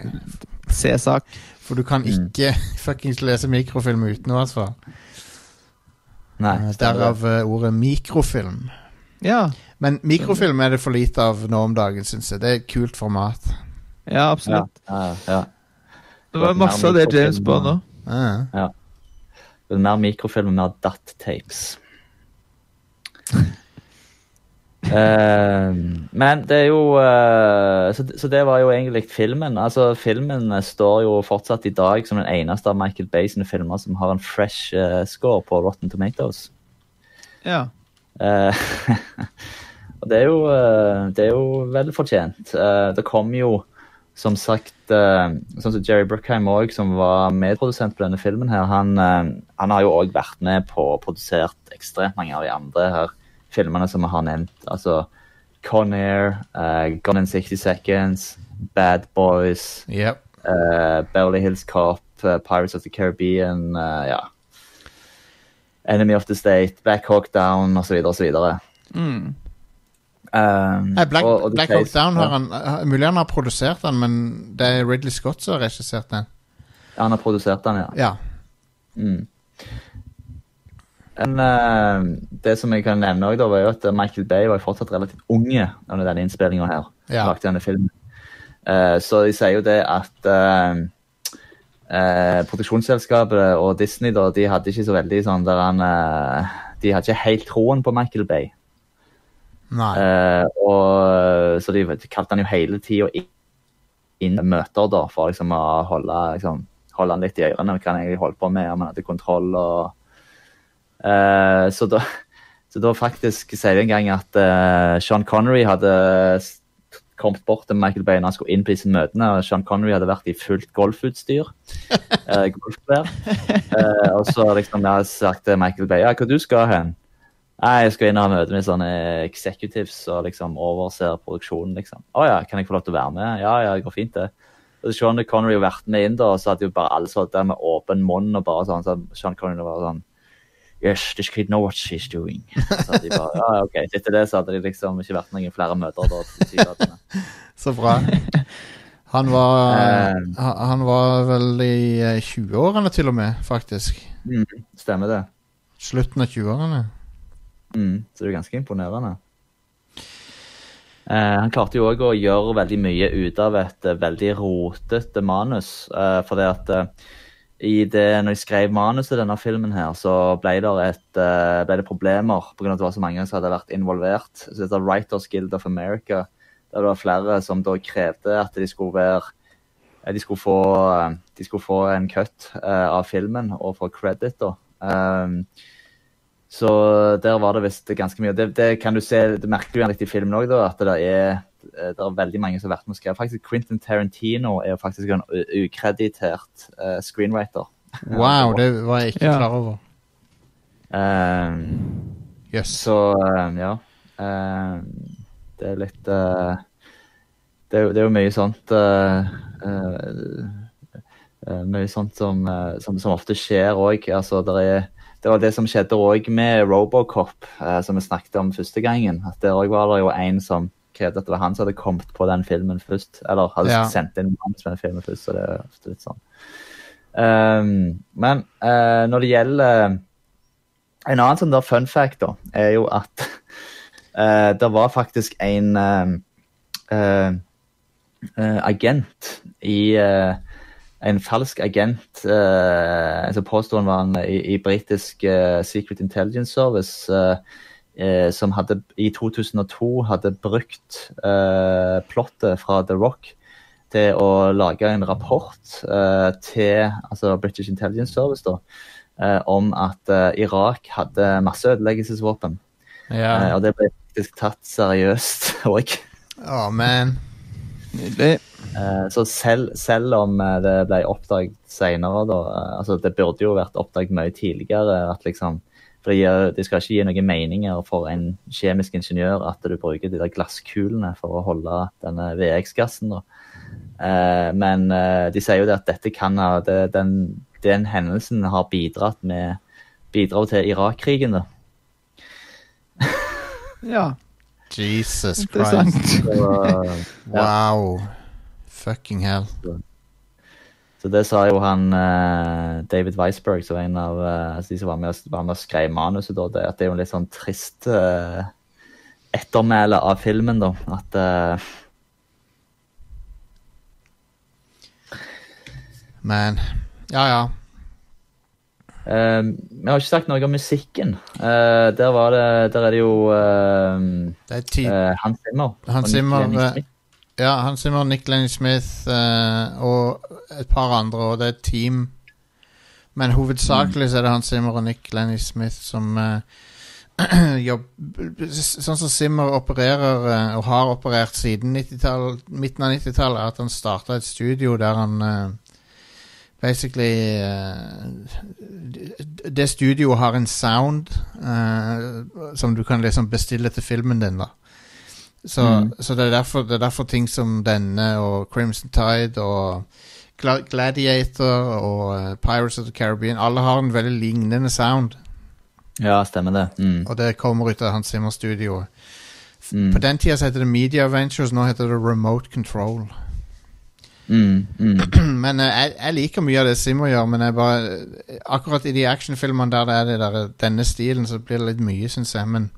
S2: C-sak.
S3: For du kan
S1: Mm.
S3: ikke fuckings lese mikrofilm uten, noe, hvert.
S1: Nei,
S3: Eh. Derav eh, ordet mikrofilm.
S2: Ja.
S3: Men mikrofilm er det for lite av nå om dagen, syns jeg. Det er et kult format.
S2: ja,
S1: Ja,
S2: absolutt.
S1: ja, ja.
S2: Det var masse av det James Bond òg.
S3: Ja.
S1: Ja. Det er mer mikrofilm og mer DAT-tapes. Eh, men det er jo eh, så, så det var jo egentlig filmen. Altså Filmen står jo fortsatt i dag som den eneste av Michael Bay sine filmer som har en fresh eh, score på Rotten Tomatoes.
S2: Ja.
S1: Og det er jo, det er jo vel fortjent. Det kom jo, som sagt, sånn som Jerry Bruckheim òg, som var medprodusent på denne filmen her, han, han har jo òg vært med på å produsert ekstremt mange av de andre her filmene som vi har nevnt. Altså Con Air, eh, Gone in 60 Seconds, Bad Boys,
S3: Yep.
S1: uh, Beverly Hills Cop, uh, Pirates of the Caribbean, ja. Enemy of the State, Black Hawk Down osv. osv.
S2: Mm.
S1: Um,
S3: Black,
S1: og- og
S3: Black Hawk Down har han uh, Mulig han har produsert den, men det er Ridley Scott som har regissert den.
S1: Han har produsert den, ja.
S3: Ja.
S1: Mm. Men eh, det som jeg kan nevne også, da, var jo at Michael Bay var jo fortsatt relativt unge under denne innspillinga her.
S3: Ja.
S1: denne filmen. Uh, så de sier jo det at uh, uh, produksjonsselskapet og Disney da, de hadde ikke så veldig sånn der han De hadde ikke helt troen på Michael Bay. Og, så de, de kalte han jo hele tida inn, møter da, for liksom å holde, liksom, holde han litt i ørene. Hva han egentlig holdt på med, om han hadde kontroll. og eh, så, da, så da faktisk sier de en gang at uh, Sean Connery hadde kommet bort til Michael Bay når han skulle inn på disse møtene. og Sean Connery hadde vært i fullt golfutstyr. Uh, golfklær. Og så liksom jeg sagt til Michael Bay ja, hvor du skal hen? Nei, jeg skal inn og ha møte med sånne executives og liksom overser produksjonen, liksom. Å ja, kan jeg få lov til å være med? Ja, ja, det går fint, det. Og Sean Connery hadde vært med inn, da, og så hadde jo bare alle sittet der med åpen munn og bare sånn. Så Sean Connery var sånn Yes, this kid knows what she's doing. Så de bare, ja, ok. Etter det så hadde de liksom ikke vært noen flere møter. da.
S3: Så bra. Han var,
S1: um,
S3: han var vel i eh, 20-årene til og med, faktisk.
S1: Mm, stemmer det.
S3: Slutten av 20-årene.
S1: Mm, så det er ganske imponerende. Uh, han klarte jo òg å gjøre veldig mye ut av et uh, veldig rotete manus. Uh, fordi at eh, i det, når jeg skrev manuset til denne filmen, her, så ble det, et, eh, ble det problemer pga. at det var så mange som hadde vært involvert. Så det heter Writers Guild of America. Der det var flere som da krevde at de skulle være eh, de skulle få, eh, de skulle få en cut av filmen og få credit. da. Um, så der var det visst ganske mye. Det, det kan du se, det merker du gjerne litt i filmen òg, at det er, eh, det er veldig mange som har vært med og skrevet. Faktisk Quentin Tarantino er jo faktisk en ukreditert uh, screenwriter.
S3: Wow, det var jeg ikke
S2: Ja.
S3: klar over.
S1: Um,
S3: yes.
S1: så um, ja. Um, det er litt uh, det, er, jo- det er jo mye sånt uh, eh, eh, Mye sånt som, eh, som, som ofte skjer òg. Altså, er, det var det som skjedde òg med Robocop, eh, som vi snakket om første gangen. At Der òg var det jo en som krevde at det var han som hadde kommet på den filmen først. Eller hadde
S3: Ja.
S1: sendt inn manus med den filmen først. så det er ofte litt sånn. Um, men uh, når det gjelder En annen sånn der fun fact da, er jo at uh, det var faktisk en uh, eh, eh, agent i eh, En falsk agent uh, som påstod han var en, i, i britisk eh, Secret Intelligence Service, eh, eh, som hadde, i 2002 hadde brukt eh, plottet fra The Rock til å lage en rapport eh, til altså British Intelligence Service da, eh, om at eh, Irak hadde masseødeleggelsesvåpen. ødeleggelsesvåpen.
S3: Ja.
S1: og det ble faktisk tatt seriøst òg.
S3: Å, man.
S2: Nydelig.
S1: Eh, så selv, selv om eh, det ble oppdaget senere, da eh, altså Det burde jo vært oppdaget mye tidligere. at liksom det, gir, det skal ikke gi noen meninger for en kjemisk ingeniør at du bruker de der glasskulene for å holde denne VX-gassen. Eh, men eh, de sier jo det at dette kan ha det, den, den hendelsen har bidratt med bidrar til Irak-krigen. da.
S2: Ja,
S3: Jesus. Christ.
S1: Så, ja.
S3: Wow. Fucking hell.
S1: Så det sa jo han eh, David Weisberg, som var en av eh, altså de som var med, var med og skrev manuset, da, det, at det er jo en litt sånn trist uh, ettermæle av filmen, da. At eh,
S3: Man. Ja, ja.
S1: Eh, vi har ikke sagt noe om musikken. Uh, der, var det, der er det jo uh,
S3: Det er
S1: eh, Hans Zimmer.
S3: Hans Zimmer, eh. Ja, Hans Zimmer, Nick Lenny Smith eh, og et par andre, og det er et team. Men hovedsakelig så er det Hans Zimmer og Nick Lenny Smith som uh, jobber Sånn som Zimmer opererer, eh, og har operert siden midten av 90-tallet, er at han starta et studio der han eh, Basically eh, Det studioet har en sound eh, som du kan liksom bestille til filmen din, da. Så,
S1: Mm.
S3: så det, er derfor, det er derfor ting som denne og Crimson Tide og Gladiator og eh, Pirates of the Caribbean Alle har en veldig lignende sound,
S1: Ja, stemmer det. Mm.
S3: og det kommer ut av Hans Zimmer-studioet.
S1: Mm.
S3: På den tida heter det Media Ventures, nå heter det Remote Control.
S1: Mm. Mm.
S3: men eh, jeg, jeg liker mye av det Zimmer gjør, men jeg bare akkurat i de actionfilmene der det er det der, denne stilen, så blir det litt mye, syns jeg. Men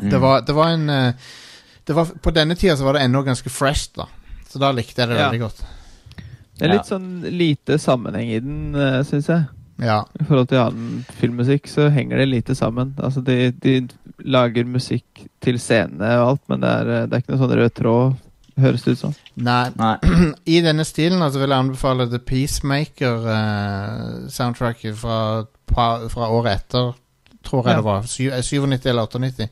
S1: Mm.
S3: det, var, det var en eh, det var, På denne tida så var det ennå ganske fresh, da. Så da likte jeg det
S2: Ja.
S3: veldig godt.
S2: Det er
S1: Ja.
S2: litt sånn lite sammenheng i den, uh, syns jeg.
S3: Ja.
S2: I forhold til annen filmmusikk så henger det lite sammen. Altså de, de lager musikk til scenene og alt, men det er, eh, det er ikke noe sånn rød tråd, høres det ut som.
S3: Nei,
S1: Nei.
S3: i denne stilen altså, vil jeg anbefale The Peacemaker-soundtracket fra, pa- fra året etter, tror jeg
S2: Ja.
S3: det var. Sy- eh, 97 eller 98.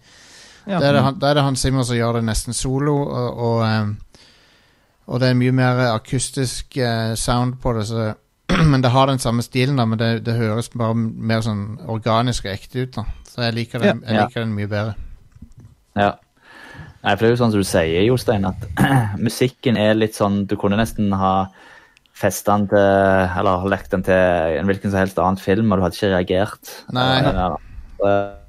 S2: Ja.
S3: Da er han, der, er det Hans Zimmer som gjør det nesten solo, og, og, ehm, og det er mye mer akustisk eh, sound på det, så, men det har den samme stilen, da, men det, det høres bare mer sånn organisk og ekte ut. da Så jeg liker den, jeg liker den mye bedre.
S1: Ja. Nei, for det er jo sånn som du sier, Jostein, at musikken er litt sånn Du kunne nesten ha festa den til Eller lekt den til en hvilken som helst annen film, og du hadde ikke reagert.
S3: Nei.
S1: Eller, eh,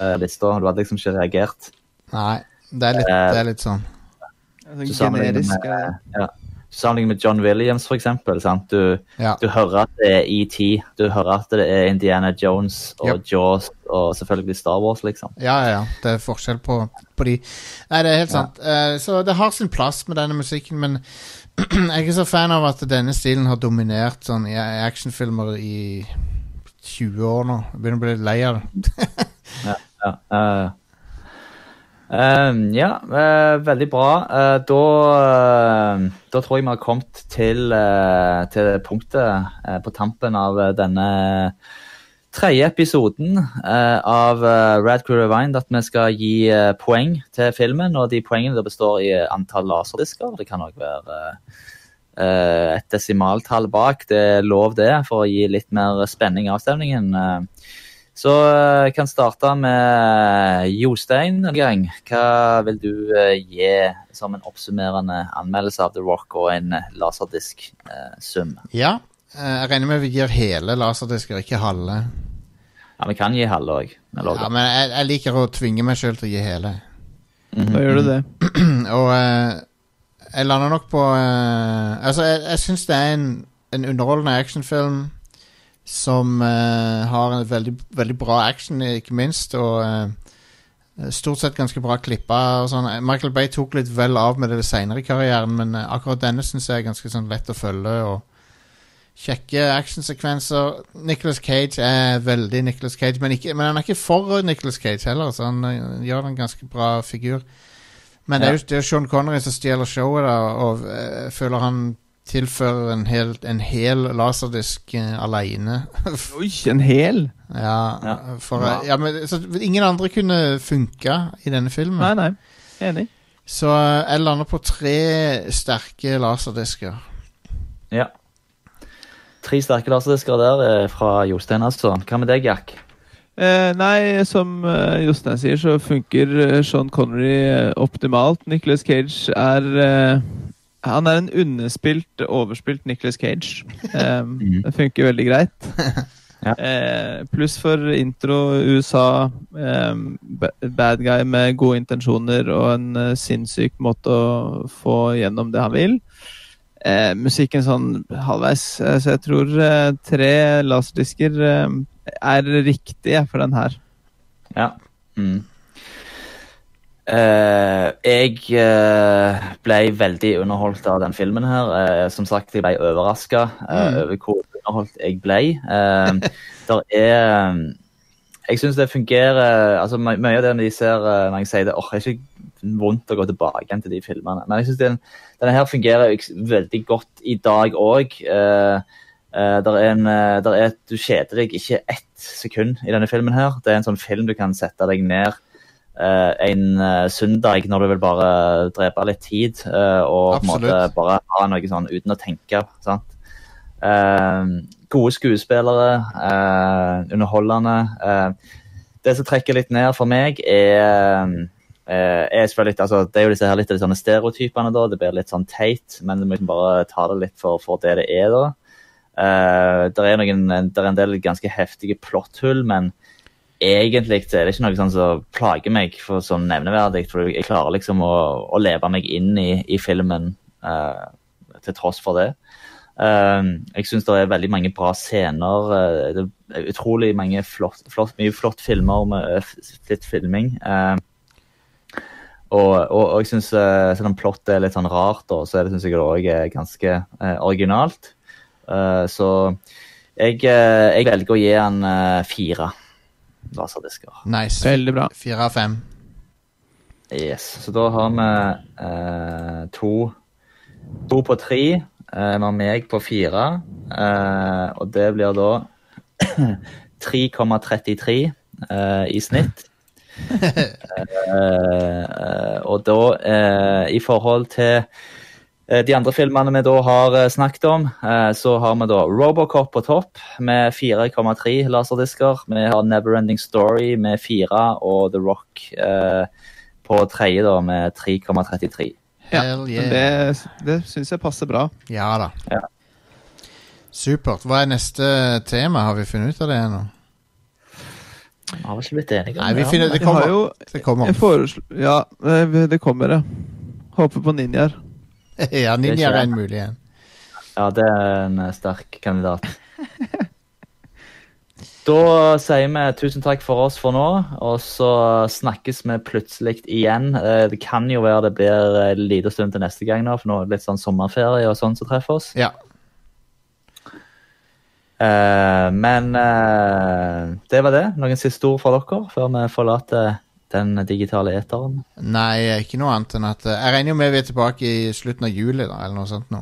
S1: eh, lista. Du hadde liksom ikke reagert.
S3: Nei, det er litt, det er litt sånn.
S1: Så
S2: generisk.
S1: med,
S2: eh,
S1: ja. Sammenlignet med John Williams, for eksempel. Sant? Du,
S3: Ja.
S1: du hører at det er ET, du hører at det er Indiana Jones og
S3: Yep.
S1: Jaws og selvfølgelig Star Wars, liksom.
S3: Ja, ja, ja. Det er forskjell på, på de. Nei, det er helt
S1: Ja.
S3: sant. Uh, så det har sin plass med denne musikken, men jeg er ikke så fan av at denne stilen har dominert sånn i i actionfilmer i 20 år nå. Jeg begynner å bli litt lei av det.
S1: Ja, eh, eh, ja uh, veldig bra. Uh, da, uh, da tror jeg vi har kommet til, til punktet på tampen av denne tredje episoden av Rad Crew Revine at vi skal gi poeng til filmen. Og de poengene der består i antall laserdisker. Det kan òg være et desimaltall bak. Det er lov, det, for å gi litt mer spenning i avstemningen. Eh, så jeg kan starte med Jostein en gang. Hva vil du eh, gi som en oppsummerende anmeldelse av The Rock og en eh, laserdisk-sum?
S3: Ja, eh, jeg regner med vi gir hele laserdisker, ikke halve.
S1: ja, vi kan gi halve òg.
S3: Ja, men jeg, jeg liker å tvinge meg sjøl til å gi hele.
S2: Da gjør du det.
S3: Og eh, jeg lander nok på eh, Altså, jeg, jeg syns det er en, en underholdende actionfilm som eh, har en veldig, veldig bra action, ikke minst, og eh, stort sett ganske bra klippa sånn. Michael Bay tok litt vel av med det senere i karrieren, men eh, akkurat denne syns jeg er ganske sånn lett å følge. og Kjekke actionsekvenser. Nicholas Cage er veldig Nicholas Cage, men, ikke, men han er ikke for Nicholas Cage heller, så han uh, gjør en ganske bra figur. Men det er jo det er jo Sean Connery som stjeler showet, da, og uh, føler han tilfører en hel, en hel laserdisk uh, aleine.
S2: Oi, en hel?
S3: ja,
S1: Ja.
S3: for ja, men, så Ingen andre kunne funka i denne filmen.
S2: Nei, nei. Enig.
S3: Så eh, jeg lander på tre sterke laserdisker.
S1: Ja. Tre sterke laserdisker der eh, fra Jostein, altså. Hva med deg, Jack?
S2: Eh, nei, som eh, Jostein sier, så funker eh, Sean Connery eh, optimalt. Nicholas Cage er eh, Han er en underspilt, overspilt Nicholas Cage. Eh, Det funker veldig greit.
S1: Ja.
S2: uh, Pluss for intro USA. um, bad guy med gode intensjoner og en uh, sinnssyk måte å få gjennom det han vil. Uh, musikken sånn halvveis. Så jeg tror tre laserdisker er riktige for den her.
S1: Ja. Mm. Eh, jeg uh, ble veldig underholdt av den filmen her. Uh, som sagt, jeg ble overraska
S3: Mm.
S1: over hvor underholdt jeg ble. Der er Jeg syns det fungerer altså my- Mye av det de ser når jeg sier det, åh, det er ikke vondt å gå tilbake igjen til de filmene. Men jeg syns den, denne her fungerer veldig godt i dag òg. Uh, der er en, der er, du kjeder deg ikke ett sekund i denne filmen. her. Det er en sånn film du kan sette deg ned eh, en uh, søndag når du vil bare drepe litt tid uh, og på en måte bare ha noe sånn uten å tenke. sant? Eh, gode skuespillere, eh, underholdende. Eh, det som trekker litt ned for meg, er, eh, er selvfølgelig, altså, Det er jo disse her litt av de sånne stereotypene. da, Det blir litt sånn teit, men du må liksom bare ta det litt for, for det det er. da. Eh, det er, noen, der er en del ganske heftige plotthull, men egentlig så er det ikke noe sånn som plager meg for sånn nevneverdig. For jeg klarer liksom å, å leve meg inn i, i filmen uh, til tross for det. Uh, jeg syns det er veldig mange bra scener. Uh, det er utrolig mange flott, flott, mye flott filmer med litt filming. og, og, og jeg syns, selv om plottet er litt sånn rart, da, så synes jeg det òg er ganske originalt. Så jeg, jeg velger å gi han fire laserdisker.
S3: Nice.
S2: Veldig bra.
S3: Fire av fem.
S1: Yes. Så da har vi eh, to, to på tre. Eh, vi har meg på fire. eh, og det blir da 3,33 eh, i snitt. Eh, og da, eh, i forhold til eh, de andre filmene vi da har eh, snakket om, eh, så har vi da Robocop på topp med 4,3 laserdisker. Vi har Neverending Story med 4 og The Rock eh, på tredje da med 3,33.
S2: Ja,
S3: yeah.
S2: Det, det syns jeg passer bra.
S3: Ja da.
S1: Ja.
S3: Supert. Hva er neste tema? Har vi funnet ut av det ennå?
S1: Vi har vel ikke blitt enige om
S3: Nei, vi finner, det kommer.
S2: jo
S3: Det kommer.
S2: Ja, eh, det kommer, ja. Håper på ninjaer.
S3: Ja, Ninja
S1: er
S3: en mulig en.
S1: Ja, det er en eh, sterk kandidat. Da sier vi tusen takk for oss for nå, og så snakkes vi plutselig igjen. Eh, Det kan jo være det blir en liten stund til neste gang nå, for nå er det litt sånn sommerferie og sånn som treffer oss.
S3: Ja.
S1: Uh, Men uh, det var det. Noen siste ord fra dere før vi forlater den digitale eteren?
S3: Nei, ikke noe annet enn at eh, Jeg regner jo med vi er tilbake i slutten av juli, da, eller noe sånt nå.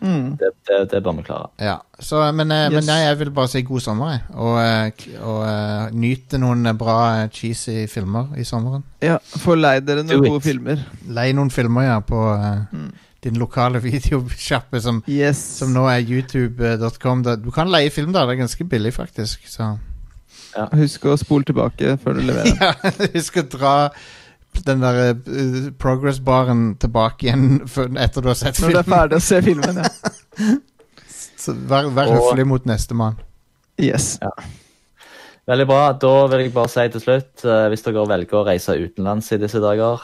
S2: Mm.
S1: Det, det, det bør vi klare.
S3: Ja, så, men, yes. men nei, jeg vil bare si god sommer, jeg. Og, eh, og eh, nyte noen eh, bra eh, cheesy filmer i sommeren.
S2: Ja, Få lei dere noen gode filmer.
S3: Lei noen filmer, ja, på eh,
S2: Mm.
S3: din lokale videosjappe som,
S2: Yes.
S3: som nå er youtube.com. Du kan leie film der, det er ganske billig, faktisk. Så
S2: Husk å spole tilbake før du leverer.
S3: ja, husk å dra den der eh, progress-baren tilbake igjen før, etter du har sett
S2: Når du er
S3: filmen.
S2: ferdig å se filmen, ja.
S3: Så vær, vær
S1: Og-
S3: høflig mot nestemann.
S2: Yes.
S1: Veldig bra. Da vil jeg bare si til slutt, uh, hvis dere velger å reise utenlands i disse dager,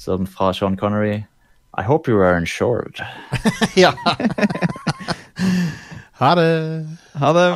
S1: som fra Sean Connery I hope you are insured.
S3: ja. ha det.
S2: Ha det.